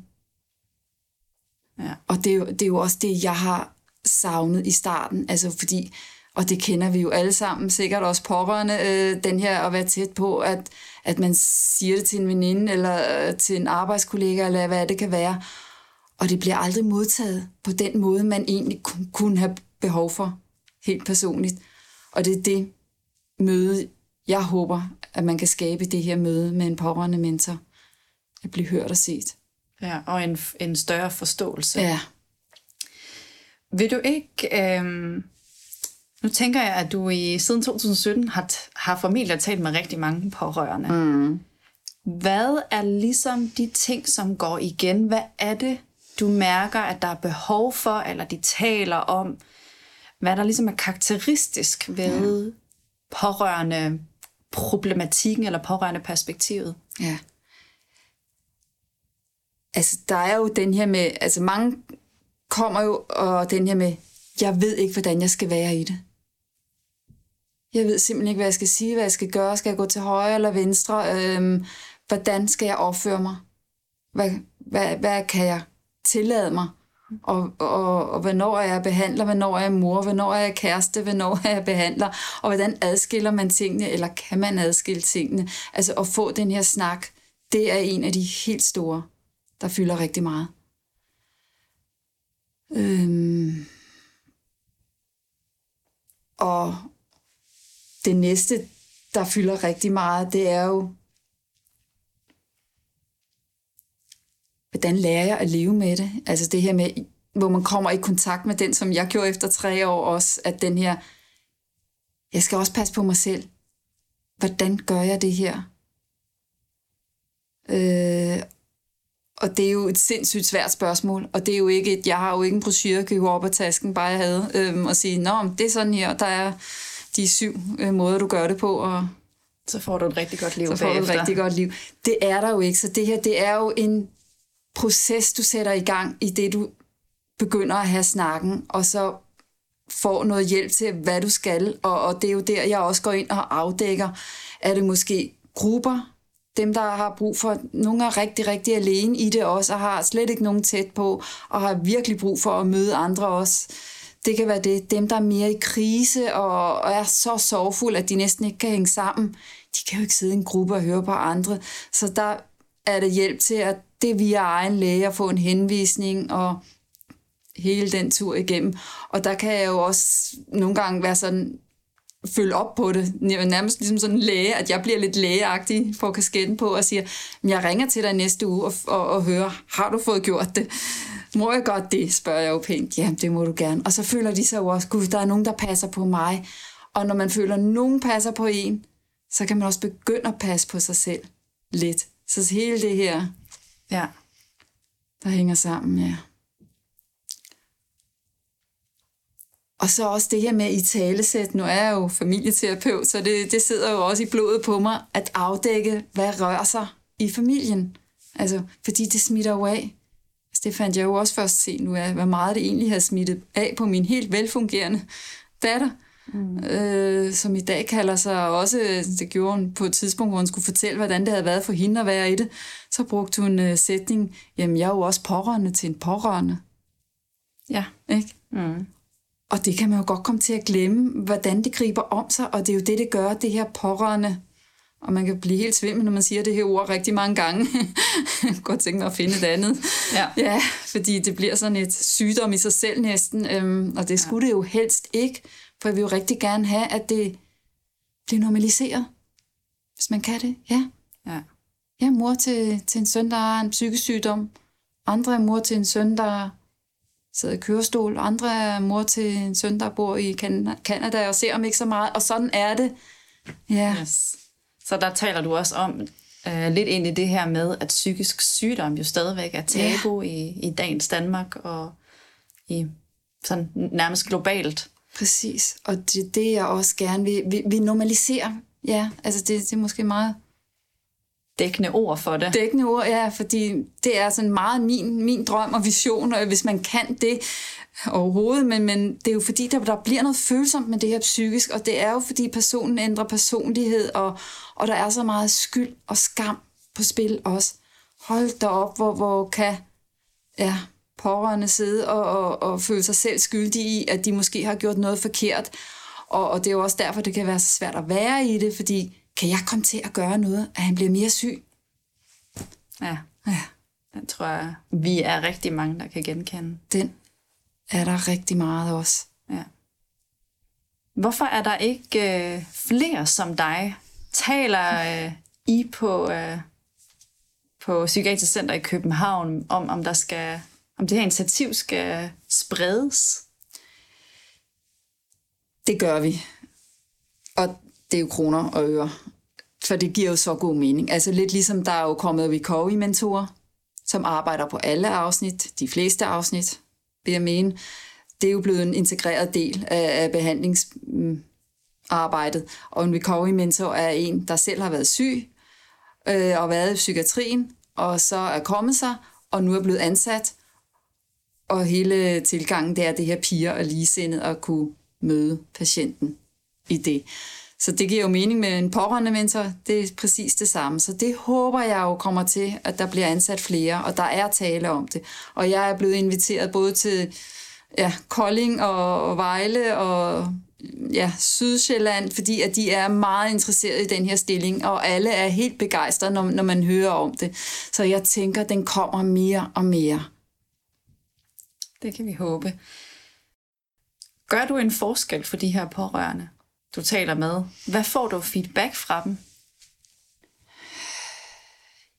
Ja. Og det er, jo, det er jo også det, jeg har savnet i starten, altså fordi, og det kender vi jo alle sammen, sikkert også pårørende, øh, den her at være tæt på, at, at man siger det til en veninde, eller øh, til en arbejdskollega, eller hvad det kan være, og det bliver aldrig modtaget på den måde, man egentlig kunne have behov for, helt personligt. Og det er det møde, jeg håber, at man kan skabe det her møde med en pårørende mentor. At blive hørt og set. Ja, og en, en større forståelse. Ja. Vil du ikke... Øhm, nu tænker jeg, at du i siden 2017 har, har formentlig talt med rigtig mange pårørende. Mm. Hvad er ligesom de ting, som går igen? Hvad er det, du mærker, at der er behov for, eller de taler om? Hvad der ligesom er karakteristisk ved ja. pårørende problematikken eller pårørende perspektivet? Ja. Altså, der er jo den her med, altså mange kommer jo, og den her med, jeg ved ikke, hvordan jeg skal være i det. Jeg ved simpelthen ikke, hvad jeg skal sige, hvad jeg skal gøre. Skal jeg gå til højre eller venstre? Øhm, hvordan skal jeg opføre mig? Hvad, hvad, hvad kan jeg tillade mig? Og, og, og hvornår er jeg behandler, hvornår er jeg mor, hvornår er jeg kæreste, hvornår er jeg behandler, og hvordan adskiller man tingene, eller kan man adskille tingene? Altså at få den her snak, det er en af de helt store, der fylder rigtig meget. Øhm. Og det næste, der fylder rigtig meget, det er jo, hvordan lærer jeg at leve med det? Altså det her med, hvor man kommer i kontakt med den, som jeg gjorde efter tre år også, at den her, jeg skal også passe på mig selv. Hvordan gør jeg det her? Øh, og det er jo et sindssygt svært spørgsmål, og det er jo ikke et, jeg har jo ikke en brochure, jeg kan op af tasken, bare jeg havde, øhm, og sige, nå, det er sådan her, der er de syv øh, måder, du gør det på, og så får du et rigtig godt liv Så får bagefter. du et rigtig godt liv. Det er der jo ikke, så det her, det er jo en proces, du sætter i gang i det, du begynder at have snakken, og så får noget hjælp til, hvad du skal, og, og det er jo der, jeg også går ind og afdækker, er det måske grupper, dem, der har brug for, nogle er rigtig, rigtig alene i det også, og har slet ikke nogen tæt på, og har virkelig brug for at møde andre også. Det kan være det. Dem, der er mere i krise og, og er så sorgfulde, at de næsten ikke kan hænge sammen, de kan jo ikke sidde i en gruppe og høre på andre. Så der er det hjælp til, at det via egen læge at få en henvisning og hele den tur igennem. Og der kan jeg jo også nogle gange være sådan, følge op på det. Nærmest ligesom sådan en læge, at jeg bliver lidt lægeagtig får kasketten på og siger, jeg ringer til dig næste uge og, og, og hører, har du fået gjort det? Må jeg godt det, spørger jeg jo pænt. Jamen, det må du gerne. Og så føler de sig jo også, gud, der er nogen, der passer på mig. Og når man føler, at nogen passer på en, så kan man også begynde at passe på sig selv lidt. Så hele det her, ja. der hænger sammen, ja. Og så også det her med i talesæt. Nu er jeg jo familieterapeut, så det, det sidder jo også i blodet på mig, at afdække, hvad rører sig i familien. Altså, fordi det smitter jo af. Altså, det fandt jeg jo også først se nu, af, hvor meget det egentlig har smittet af på min helt velfungerende datter. Mm. Øh, som i dag kalder sig også, det gjorde hun på et tidspunkt, hvor hun skulle fortælle, hvordan det havde været for hende at være i det. Så brugte hun uh, sætning, jamen jeg er jo også pårørende til en pårørende. Ja. Ikke? Mm. Og det kan man jo godt komme til at glemme, hvordan det griber om sig, og det er jo det, det gør, det her pårørende. Og man kan blive helt svimmel, når man siger det her ord rigtig mange gange. jeg godt tænke mig at finde et andet. Ja. ja, fordi det bliver sådan et sygdom i sig selv næsten, øhm, og det skulle ja. det jo helst ikke, for jeg vil jo rigtig gerne have, at det bliver normaliseret. hvis man kan det. Ja. Ja. Jeg er mor til, til en søn, der har en psykisk sygdom. Andre er mor til en søn, der sidder i kørestol. Andre er mor til en søn, der bor i Canada og ser ham ikke så meget. Og sådan er det. Ja. Yes. Så der taler du også om øh, lidt ind i det her med, at psykisk sygdom jo stadigvæk er tabu ja. i, i dagens Danmark og i sådan nærmest globalt. Præcis, og det er det, jeg også gerne vil. Vi, vi normaliserer, ja, altså det, det er måske meget dækkende ord for det. Dækkende ord, ja, fordi det er sådan meget min, min drøm og vision, og hvis man kan det overhovedet, men, men det er jo fordi, der, der bliver noget følsomt med det her psykisk, og det er jo fordi personen ændrer personlighed, og, og der er så meget skyld og skam på spil også. Hold da op, hvor, hvor kan ja, pårørende sidde og, og, og føle sig selv skyldige i, at de måske har gjort noget forkert, og, og det er jo også derfor, det kan være så svært at være i det, fordi kan jeg komme til at gøre noget, at han bliver mere syg? Ja. ja. Den tror jeg, vi er rigtig mange, der kan genkende. Den er der rigtig meget også. Ja. Hvorfor er der ikke øh, flere som dig? Taler øh, I på, øh, på Psykiatrisk Center i København om, om der skal om det her initiativ skal spredes? Det gør vi. Og det er jo kroner og øre. For det giver jo så god mening. Altså lidt ligesom der er jo kommet recovery-mentorer, som arbejder på alle afsnit, de fleste afsnit, vil jeg mene. Det er jo blevet en integreret del af, behandlingsarbejdet. Og en recovery-mentor er en, der selv har været syg øh, og været i psykiatrien, og så er kommet sig, og nu er blevet ansat. Og hele tilgangen, det er det her piger og ligesindet at kunne møde patienten i det. Så det giver jo mening med en pårørende mentor. Det er præcis det samme. Så det håber jeg jo kommer til, at der bliver ansat flere, og der er tale om det. Og jeg er blevet inviteret både til ja, Kolding og Vejle og ja, Sydsjælland, fordi at de er meget interesserede i den her stilling, og alle er helt begejstrede, når, når man hører om det. Så jeg tænker, den kommer mere og mere. Det kan vi håbe. Gør du en forskel for de her pårørende? du taler med. Hvad får du feedback fra dem?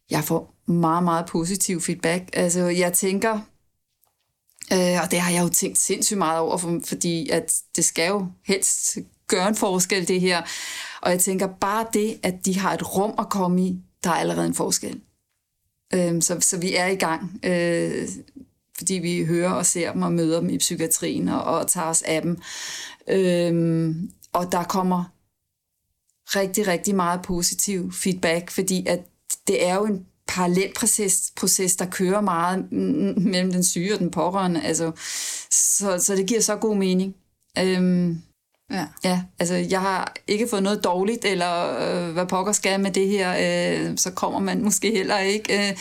Jeg får meget, meget positiv feedback. Altså, jeg tænker, øh, og det har jeg jo tænkt sindssygt meget over, for, fordi at det skal jo helst gøre en forskel, det her. Og jeg tænker, bare det, at de har et rum at komme i, der er allerede en forskel. Øh, så, så vi er i gang. Øh, fordi vi hører og ser dem og møder dem i psykiatrien og, og tager os af dem. Øhm, og der kommer rigtig, rigtig meget positiv feedback, fordi at det er jo en parallel proces, proces der kører meget mellem den syge og den pårørende. Altså, så, så det giver så god mening. Øhm, ja. ja, altså jeg har ikke fået noget dårligt, eller øh, hvad pokker skal med det her, øh, så kommer man måske heller ikke. Øh,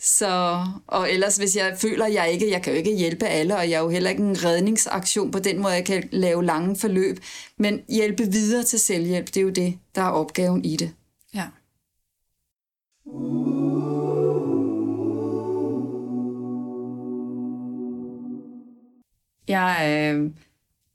så, og ellers, hvis jeg føler, at jeg ikke, jeg kan jo ikke hjælpe alle, og jeg er jo heller ikke en redningsaktion på den måde, jeg kan lave lange forløb, men hjælpe videre til selvhjælp, det er jo det, der er opgaven i det. Ja. Jeg, øh,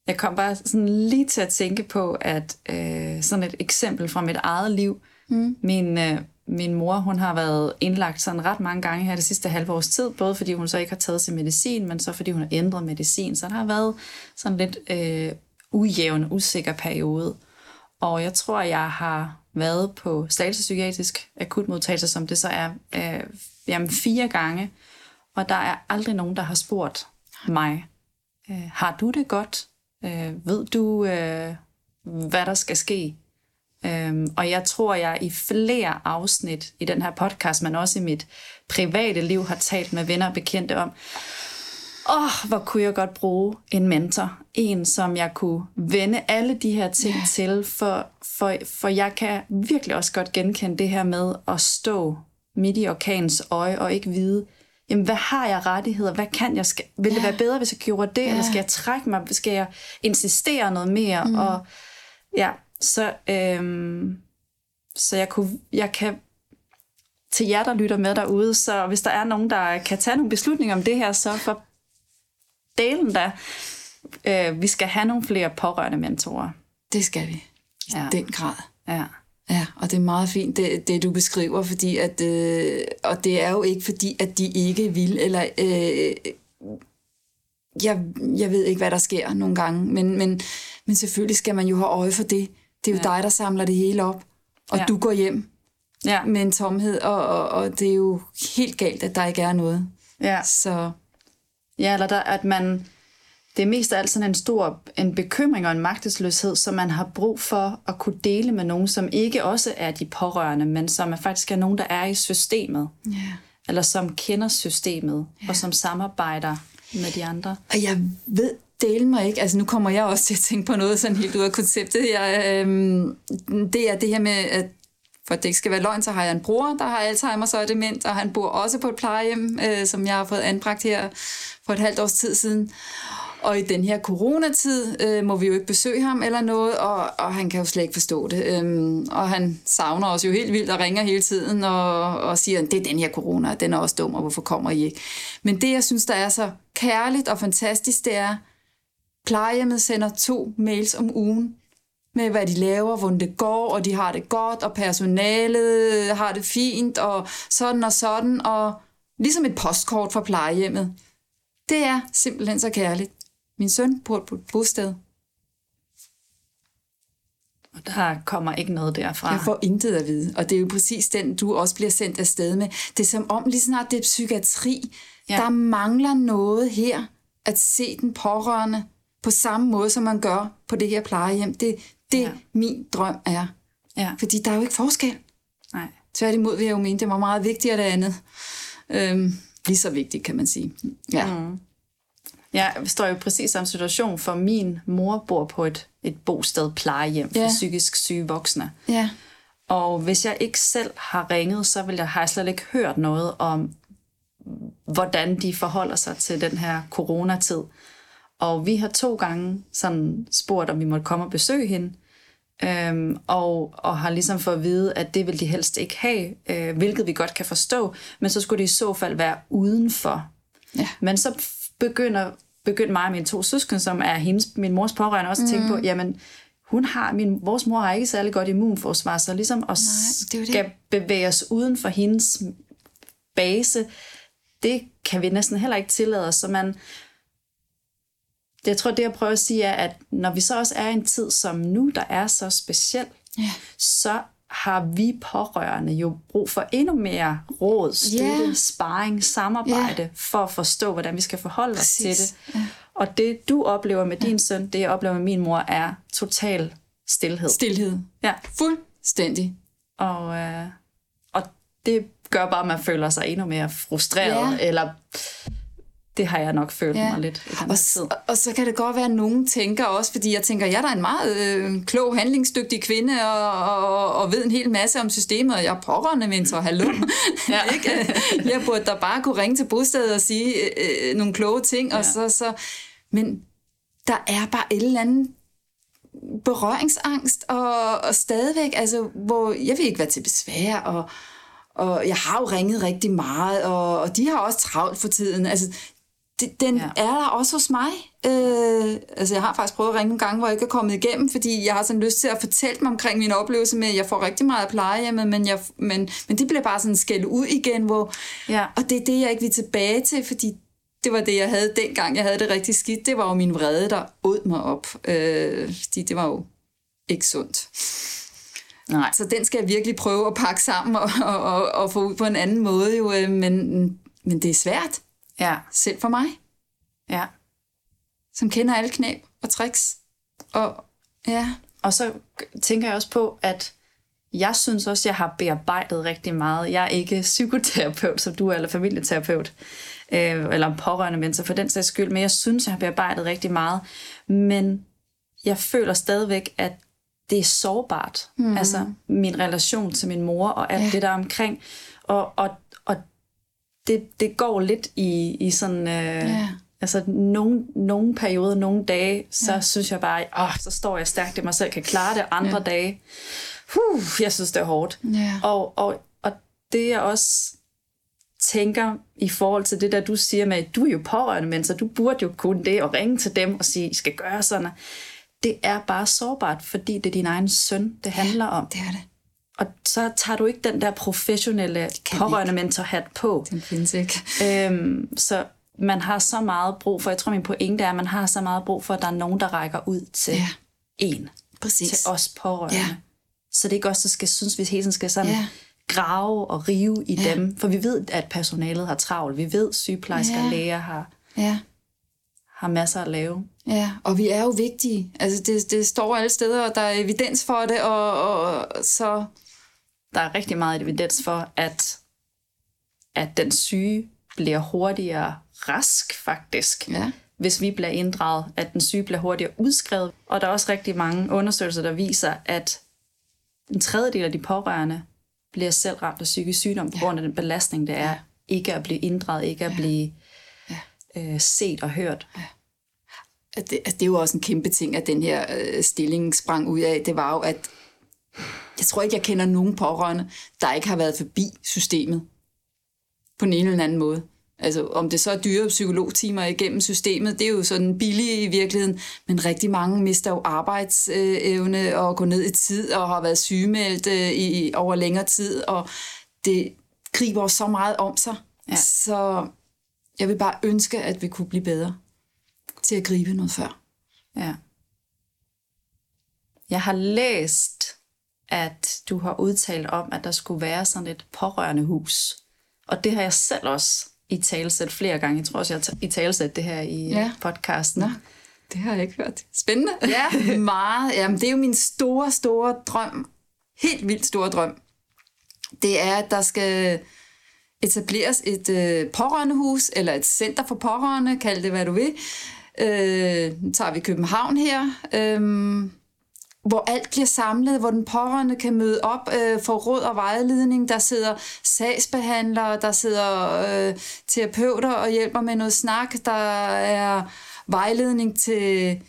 jeg kom bare sådan lige til at tænke på, at øh, sådan et eksempel fra mit eget liv. Mm. Min, øh, min mor, hun har været indlagt sådan ret mange gange her det sidste halve års tid, både fordi hun så ikke har taget sin medicin, men så fordi hun har ændret medicin. Så der har været sådan lidt øh, ujævn, usikker periode. Og jeg tror, jeg har været på statspsykiatrisk akutmodtagelse, som det så er øh, jamen fire gange. Og der er aldrig nogen, der har spurgt mig, øh, har du det godt? Øh, ved du, øh, hvad der skal ske? Øhm, og jeg tror, jeg i flere afsnit i den her podcast, men også i mit private liv, har talt med venner og bekendte om, åh, oh, hvor kunne jeg godt bruge en mentor. En, som jeg kunne vende alle de her ting yeah. til, for, for, for jeg kan virkelig også godt genkende det her med at stå midt i orkanens øje og ikke vide, jamen hvad har jeg rettigheder, hvad kan jeg, skal, vil det være bedre, hvis jeg gjorde det, yeah. eller skal jeg trække mig, skal jeg insistere noget mere, mm. og ja, så, øhm, så jeg, kunne, jeg kan til jer, der lytter med derude, så hvis der er nogen, der kan tage nogle beslutninger om det her, så for delen da, øh, vi skal have nogle flere pårørende mentorer. Det skal vi. I ja. den grad. Ja. Ja, og det er meget fint, det, det du beskriver, fordi at, øh, og det er jo ikke fordi, at de ikke vil, eller øh, jeg, jeg ved ikke, hvad der sker nogle gange, men, men, men selvfølgelig skal man jo have øje for det. Det er jo ja. dig, der samler det hele op, og ja. du går hjem ja. med en tomhed, og, og, og det er jo helt galt, at der ikke er noget. Ja. Så. Ja, eller der, at man, det er mest af alt sådan en stor en bekymring og en magtesløshed, som man har brug for at kunne dele med nogen, som ikke også er de pårørende, men som er faktisk er nogen, der er i systemet. Yeah. Eller som kender systemet, yeah. og som samarbejder med de andre. Og jeg ved dele mig ikke, altså nu kommer jeg også til at tænke på noget sådan helt ud af konceptet. Jeg, øhm, det er det her med, at for at det ikke skal være løgn, så har jeg en bror, der har Alzheimer og er dement, og han bor også på et plejehjem, øh, som jeg har fået anbragt her for et halvt års tid siden. Og i den her coronatid øh, må vi jo ikke besøge ham eller noget, og, og han kan jo slet ikke forstå det. Øhm, og han savner os jo helt vildt og ringer hele tiden og, og siger, det er den her corona, den er også dum, og hvorfor kommer I ikke? Men det, jeg synes, der er så kærligt og fantastisk, det er, plejehjemmet sender to mails om ugen med, hvad de laver, hvordan det går, og de har det godt, og personalet har det fint, og sådan og sådan, og ligesom et postkort fra plejehjemmet. Det er simpelthen så kærligt. Min søn bor på et bosted. Og der kommer ikke noget derfra. Jeg får intet at vide, og det er jo præcis den, du også bliver sendt afsted med. Det er som om, lige snart det er psykiatri, ja. der mangler noget her, at se den pårørende på samme måde, som man gør på det her plejehjem. Det, det ja. min drøm er. Ja. Fordi der er jo ikke forskel. Nej. Tværtimod vil jeg jo mene, det var meget vigtigere det andet. Øhm, lige så vigtigt, kan man sige. Ja. Mm. Jeg står jo præcis samme situation, for min mor bor på et, et bosted plejehjem for ja. psykisk syge voksne. Ja. Og hvis jeg ikke selv har ringet, så vil jeg, har jeg slet ikke hørt noget om, hvordan de forholder sig til den her coronatid. Og vi har to gange sådan spurgt, om vi måtte komme og besøge hende. Øhm, og, og har ligesom fået at vide, at det vil de helst ikke have, øh, hvilket vi godt kan forstå, men så skulle det i så fald være udenfor. Ja. Men så begynder, begyndte mig og mine to søskende, som er hendes, min mors pårørende, også at tænke på, mm. jamen, hun har, min, vores mor har ikke særlig godt immunforsvar, så ligesom at Nej, skal det. bevæge os uden for hendes base, det kan vi næsten heller ikke tillade os, så man, det, jeg tror, det jeg prøver at sige er, at når vi så også er i en tid som nu, der er så speciel, ja. så har vi pårørende jo brug for endnu mere råd, støtte, yeah. sparring, samarbejde, yeah. for at forstå, hvordan vi skal forholde Præcis. os til det. Ja. Og det, du oplever med din søn, det jeg oplever med min mor, er total stillhed. Stilhed. Ja. Fuldstændig. Og, øh, og det gør bare, at man føler sig endnu mere frustreret, ja. eller det har jeg nok følt ja. mig lidt i den og, tid. Og, og så kan det godt være, at nogen tænker også, fordi jeg tænker, jeg er da en meget øh, klog, handlingsdygtig kvinde, og, og, og ved en hel masse om systemet, og jeg er pårørende mentor, hallo. ja. ikke? Jeg burde da bare kunne ringe til bostedet og sige øh, øh, nogle kloge ting, ja. og så, så, men der er bare et eller andet berøringsangst, og, og stadigvæk, altså, hvor jeg vil ikke være til besvær, og, og jeg har jo ringet rigtig meget, og, og de har også travlt for tiden. Altså, det, den ja. er der også hos mig. Øh, altså jeg har faktisk prøvet at ringe nogle gange, hvor jeg ikke er kommet igennem, fordi jeg har sådan lyst til at fortælle mig omkring min oplevelse med, at jeg får rigtig meget plejehjemmet, men, jeg, men, men det bliver bare sådan skældt ud igen, hvor, ja. og det er det, jeg ikke vil tilbage til, fordi det var det, jeg havde dengang, jeg havde det rigtig skidt. Det var jo min vrede, der åd mig op, øh, fordi det var jo ikke sundt. Nej. Så den skal jeg virkelig prøve at pakke sammen og, og, og, og få ud på en anden måde, jo, øh, men, men det er svært. Ja. Selv for mig. Ja. Som kender alle knæb og tricks. Og, ja. og så tænker jeg også på, at jeg synes også, jeg har bearbejdet rigtig meget. Jeg er ikke psykoterapeut, som du er, eller familieterapeut, øh, eller pårørende mennesker for den sags skyld, men jeg synes, jeg har bearbejdet rigtig meget. Men jeg føler stadigvæk, at det er sårbart. Mm. Altså min relation til min mor og alt ja. det der omkring. Og, og det, det går lidt i, i sådan... Øh, ja. Altså, nogle, nogle perioder, nogle dage, så ja. synes jeg bare, åh, så står jeg stærkt i mig selv, kan klare det andre ja. dage. Huh, jeg synes, det er hårdt. Ja. Og, og, og det jeg også tænker i forhold til det der, du siger med, at du er jo pårørende, men så du burde jo kunne det, og ringe til dem og sige, I skal gøre sådan. Det er bare sårbart, fordi det er din egen søn, det handler om. det er det. Og så tager du ikke den der professionelle pårørende mentorhat på. Den findes ikke. Øhm, så man har så meget brug for, jeg tror min pointe er, at man har så meget brug for, at der er nogen, der rækker ud til Ja. en. Præcis. Til os pårørende. Ja. Så det er ikke os, der skal synes, vi hele tiden skal sådan Ja. grave og rive i Ja. dem. For vi ved, at personalet har travlt. Vi ved, at sygeplejersker og Ja. læger har, Ja. har masser at lave. Ja, og vi er jo vigtige. Altså, det, det står alle steder, og der er evidens for det, og, og så... Der er rigtig meget evidens for, at, at den syge bliver hurtigere rask, faktisk. Ja. hvis vi bliver inddraget, at den syge bliver hurtigere udskrevet. Og der er også rigtig mange undersøgelser, der viser, at en tredjedel af de pårørende bliver selv ramt af psykisk sygdom på grund af den belastning, det er ikke at blive inddraget, ikke at blive øh, set og hørt. At det, det er jo også en kæmpe ting, at den her øh, stilling sprang ud af. Det var jo, at jeg tror ikke, jeg kender nogen pårørende, der ikke har været forbi systemet på en eller anden måde. Altså, om det så er dyre psykologtimer igennem systemet, det er jo sådan billigt i virkeligheden, men rigtig mange mister jo arbejdsevne og går ned i tid og har været sygemeldt øh, i, over længere tid, og det griber så meget om sig. Ja. Så jeg vil bare ønske, at vi kunne blive bedre til at gribe noget før. Ja. Jeg har læst, at du har udtalt om, at der skulle være sådan et pårørende hus. Og det har jeg selv også i talesæt flere gange. Jeg tror også, jeg har i talesæt det her i Ja. ja. podcasten. Nå, det har jeg ikke hørt. Spændende. Ja, meget. Jamen, det er jo min store, store drøm. Helt vildt store drøm. Det er, at der skal etableres et øh, pårørendehus, eller et center for pårørende, kald det hvad du vil. Øh, nu tager vi København her. Øh, hvor alt bliver samlet, hvor den pårørende kan møde op, øh, for råd og vejledning. Der sidder sagsbehandlere, der sidder øh, terapeuter og hjælper med noget snak. Der er vejledning til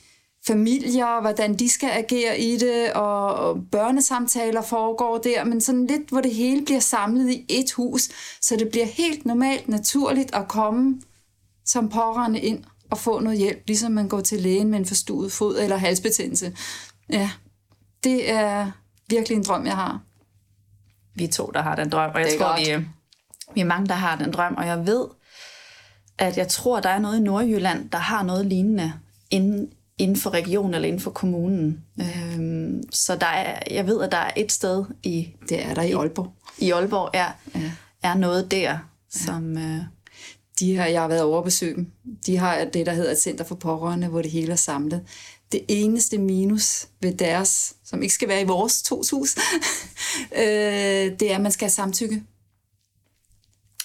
familier, hvordan de skal agere i det, og, og børnesamtaler foregår der, men sådan lidt, hvor det hele bliver samlet i et hus, så det bliver helt normalt, naturligt at komme som pårørende ind og få noget hjælp, ligesom man går til lægen med en forstuet fod eller halsbetændelse. Ja, det er virkelig en drøm, jeg har. vi to, der har den drøm, og jeg tror, godt. vi, er- vi er mange, der har den drøm, og jeg ved, at jeg tror, der er noget i Nordjylland, der har noget lignende inden, inden for regionen eller inden for kommunen. Øhm, så der er, jeg ved, at der er et sted i, Det er der i Aalborg. i Aalborg, er, ja. er noget der, som... Øh, De har, jeg har været over dem. De har det, der hedder et center for pårørende, hvor det hele er samlet. Det eneste minus ved deres, som ikke skal være i vores to hus, øh, det er, at man skal have samtykke.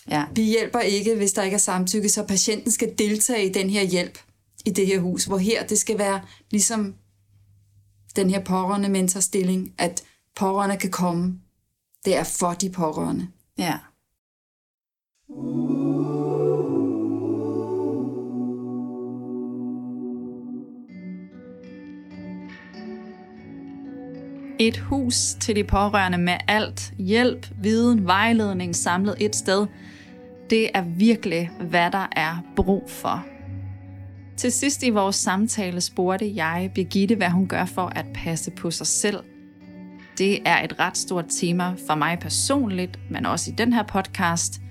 ja, Vi hjælper ikke, hvis der ikke er samtykke, så patienten skal deltage i den her hjælp i det her hus, hvor her det skal være ligesom den her pårørende mentorstilling, at pårørende kan komme. Det er for de pårørende. ja. Et hus til de pårørende med alt hjælp, viden, vejledning samlet et sted. Det er virkelig, hvad der er brug for. Til sidst i vores samtale spurgte jeg Birgitte, hvad hun gør for at passe på sig selv. Det er et ret stort tema for mig personligt, men også i den her podcast.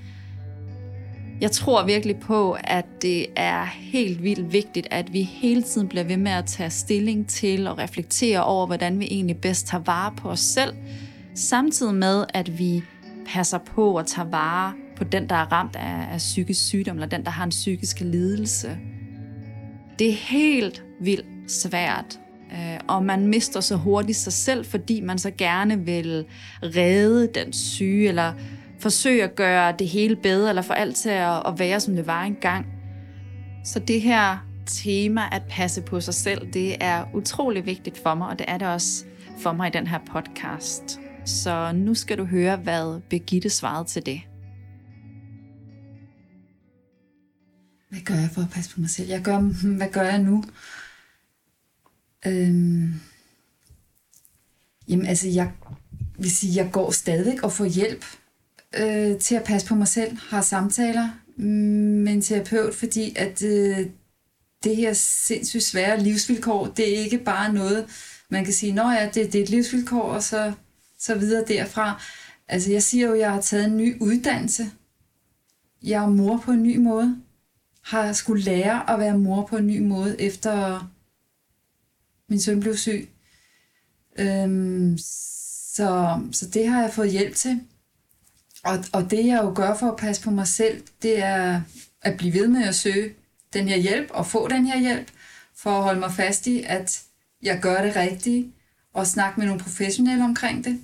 Jeg tror virkelig på, at det er helt vildt vigtigt, at vi hele tiden bliver ved med at tage stilling til og reflektere over, hvordan vi egentlig bedst tager vare på os selv, samtidig med, at vi passer på og tager vare på den, der er ramt af, af psykisk sygdom, eller den, der har en psykisk lidelse. Det er helt vildt svært, øh, og man mister så hurtigt sig selv, fordi man så gerne vil redde den syge, eller forsøge at gøre det hele bedre, eller få alt til at, at være, som det var engang. Så det her tema at passe på sig selv, det er utrolig vigtigt for mig, og det er det også for mig i den her podcast. Så nu skal du høre, hvad Birgitte svarede til det. Hvad gør jeg for at passe på mig selv? Jeg gør, hmm, hvad gør jeg nu? Øhm, jamen altså, jeg vil sige, jeg går stadigvæk og får hjælp øh, til at passe på mig selv. Har samtaler med en terapeut, fordi at øh, det her sindssygt svære livsvilkår, det er ikke bare noget, man kan sige, nå ja, det, det er et livsvilkår, og så så videre derfra. Altså jeg siger jo, at jeg har taget en ny uddannelse. Jeg er mor på en ny måde. Har skulle lære at være mor på en ny måde, efter min søn blev syg. Øhm, så, så det har jeg fået hjælp til. Og, og det jeg jo gør for at passe på mig selv, det er at blive ved med at søge den her hjælp og få den her hjælp, for at holde mig fast i, at jeg gør det rigtige, og snakke med nogle professionelle omkring det.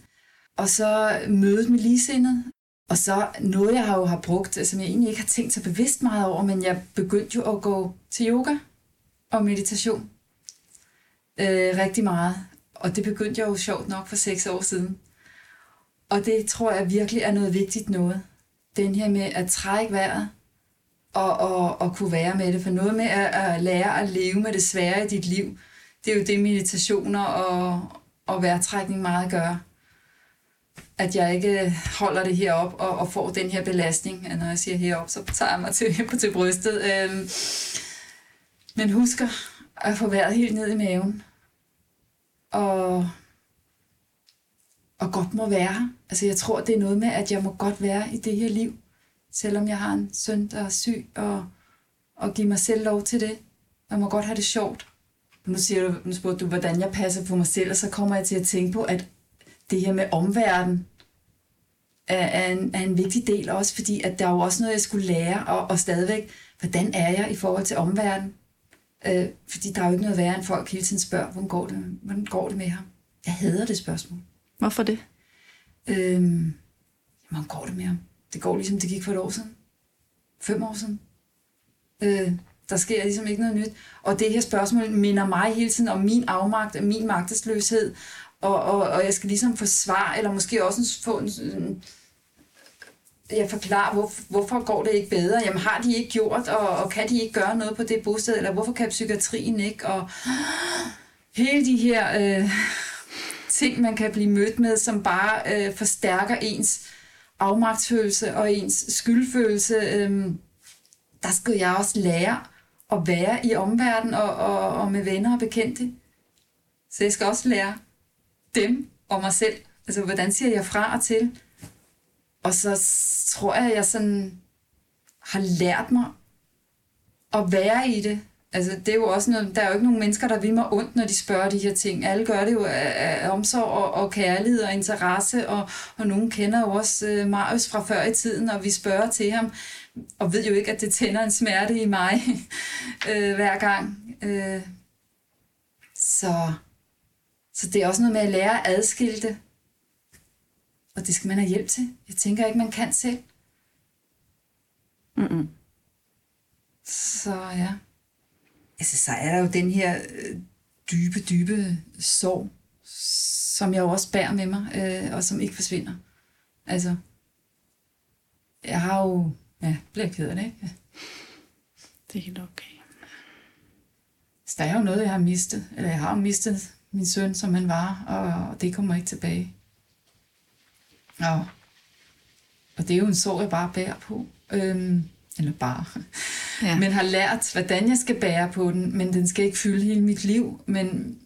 Og så mødet med ligesindet. Og så noget, jeg har jo har brugt, som jeg egentlig ikke har tænkt så bevidst meget over, men jeg begyndte jo at gå til yoga og meditation øh, rigtig meget. Og det begyndte jeg jo sjovt nok for seks år siden. Og det tror jeg virkelig er noget vigtigt noget. Den her med at trække vejret og, og, og kunne være med det. For noget med at, at lære at leve med det svære i dit liv, det er jo det meditationer og, og vejrtrækning meget gør. At jeg ikke holder det herop og, og får den her belastning. Når jeg siger herop, så tager jeg mig til, til brystet. Øhm, men husker at få vejret helt ned i maven. Og, og godt må være her. Altså jeg tror, det er noget med, at jeg må godt være i det her liv. Selvom jeg har en søn, der er syg, og, og give mig selv lov til det. Jeg må godt have det sjovt. Nu, siger du, nu spurgte du, hvordan jeg passer på mig selv, og så kommer jeg til at tænke på, at det her med omverdenen er, er, en, er en vigtig del også, fordi at der er jo også noget, jeg skulle lære, og, og stadigvæk, hvordan er jeg i forhold til omverdenen? Øh, fordi der er jo ikke noget værre, end folk hele tiden spørger, hvordan går det, hvordan går det med ham? Jeg hader det spørgsmål. Hvorfor det? Øhm, jamen, går det med ham? Det går ligesom det gik for et år siden. Fem år siden. Øh, der sker ligesom ikke noget nyt. Og det her spørgsmål minder mig hele tiden om min afmagt, og min magtesløshed, og, og, og jeg skal ligesom få svar, eller måske også få en, en jeg forklarer, hvor, hvorfor går det ikke bedre? Jamen har de ikke gjort, og, og kan de ikke gøre noget på det bosted, eller hvorfor kan psykiatrien ikke? Og hele de her øh, ting, man kan blive mødt med, som bare øh, forstærker ens afmagtsfølelse og ens skyldfølelse. Øh, der skal jeg også lære at være i omverdenen og, og, og med venner og bekendte. Så jeg skal også lære dem og mig selv. Altså, hvordan siger jeg fra og til? Og så tror jeg, at jeg sådan har lært mig at være i det. Altså, det er jo også noget, der er jo ikke nogen mennesker, der vil mig ondt, når de spørger de her ting. Alle gør det jo af, af omsorg og, og kærlighed og interesse, og, og nogen kender jo også uh, Marius fra før i tiden, og vi spørger til ham, og ved jo ikke, at det tænder en smerte i mig uh, hver gang. Uh, så, så det er også noget med at lære at adskille det. Og det skal man have hjælp til. Jeg tænker ikke, man kan selv. Mm-mm. Så ja. Altså, så er der jo den her øh, dybe, dybe sorg, som jeg jo også bærer med mig, øh, og som ikke forsvinder. Altså, jeg har jo... Ja, bliver ked af det, ikke? Det er helt okay. Så der er jo noget, jeg har mistet. Eller jeg har jo mistet min søn, som han var, og det kommer ikke tilbage. Og, og det er jo en sorg, jeg bare bærer på. Øhm, eller bare. Ja. Men har lært, hvordan jeg skal bære på den, men den skal ikke fylde hele mit liv. Men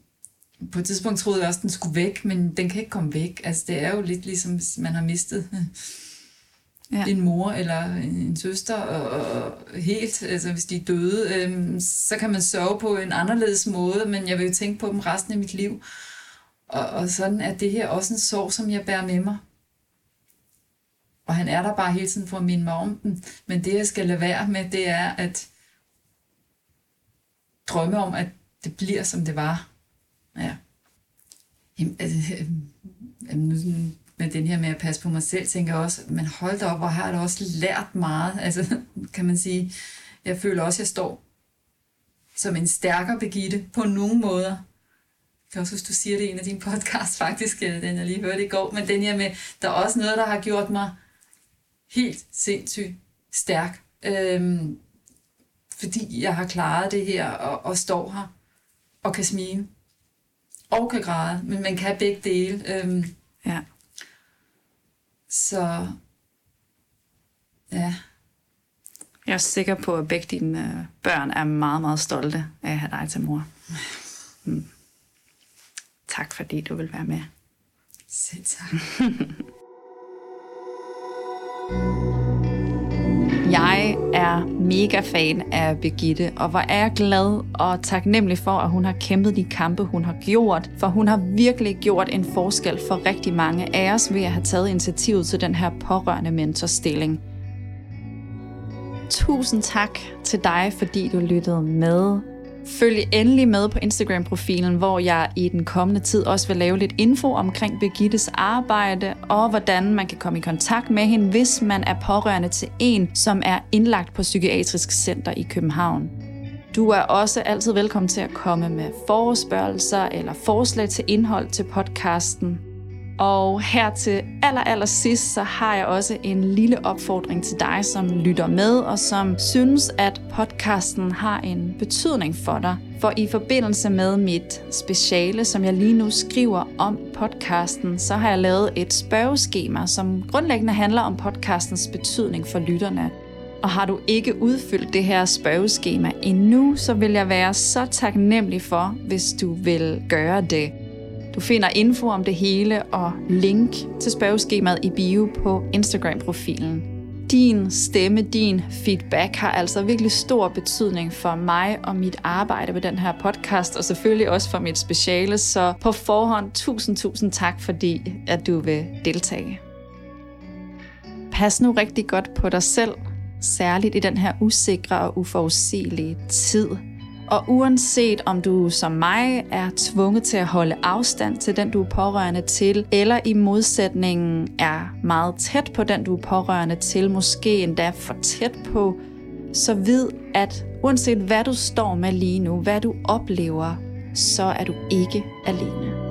på et tidspunkt troede jeg også, at den skulle væk, men den kan ikke komme væk. Altså, det er jo lidt ligesom, hvis man har mistet ja. en mor eller en søster, og, og helt, altså hvis de er døde, øhm, så kan man sørge på en anderledes måde, men jeg vil jo tænke på dem resten af mit liv. Og, og sådan er det her også en sorg, som jeg bærer med mig. Og han er der bare hele tiden for at minde mig om den. Men det, jeg skal lade være med, det er at drømme om, at det bliver, som det var. Ja. Jamen, altså, øh, med den her med at passe på mig selv, tænker jeg også, men hold da op, og har jeg da også lært meget. Altså, kan man sige, jeg føler også, at jeg står som en stærkere Begitte på nogle måder. Jeg kan også huske, du siger det i en af dine podcasts, faktisk, den jeg lige hørte i går, men den her med, der er også noget, der har gjort mig helt sindssygt stærk. Øhm, fordi jeg har klaret det her og, og står her og kan smile og kan græde, men man kan begge dele. Øhm, ja. Så ja. Jeg er sikker på, at begge dine øh, børn er meget, meget stolte af at have dig til mor. Mm. Tak fordi du vil være med. Selv tak. Jeg er mega fan af Begitte, og hvor er jeg glad og taknemmelig for, at hun har kæmpet de kampe, hun har gjort. For hun har virkelig gjort en forskel for rigtig mange af os ved at have taget initiativet til den her pårørende mentorstilling. Tusind tak til dig, fordi du lyttede med. Følg endelig med på Instagram-profilen, hvor jeg i den kommende tid også vil lave lidt info omkring Begittes arbejde, og hvordan man kan komme i kontakt med hende, hvis man er pårørende til en, som er indlagt på Psykiatrisk Center i København. Du er også altid velkommen til at komme med forespørgelser eller forslag til indhold til podcasten. Og her til aller, aller sidst, så har jeg også en lille opfordring til dig, som lytter med, og som synes, at podcasten har en betydning for dig. For i forbindelse med mit speciale, som jeg lige nu skriver om podcasten, så har jeg lavet et spørgeskema, som grundlæggende handler om podcastens betydning for lytterne. Og har du ikke udfyldt det her spørgeskema endnu, så vil jeg være så taknemmelig for, hvis du vil gøre det. Du finder info om det hele og link til spørgeskemaet i bio på Instagram-profilen. Din stemme, din feedback har altså virkelig stor betydning for mig og mit arbejde med den her podcast, og selvfølgelig også for mit speciale, så på forhånd tusind, tusind tak, fordi at du vil deltage. Pas nu rigtig godt på dig selv, særligt i den her usikre og uforudsigelige tid – og uanset om du som mig er tvunget til at holde afstand til den, du er pårørende til, eller i modsætningen er meget tæt på den, du er pårørende til, måske endda for tæt på, så vid, at uanset hvad du står med lige nu, hvad du oplever, så er du ikke alene.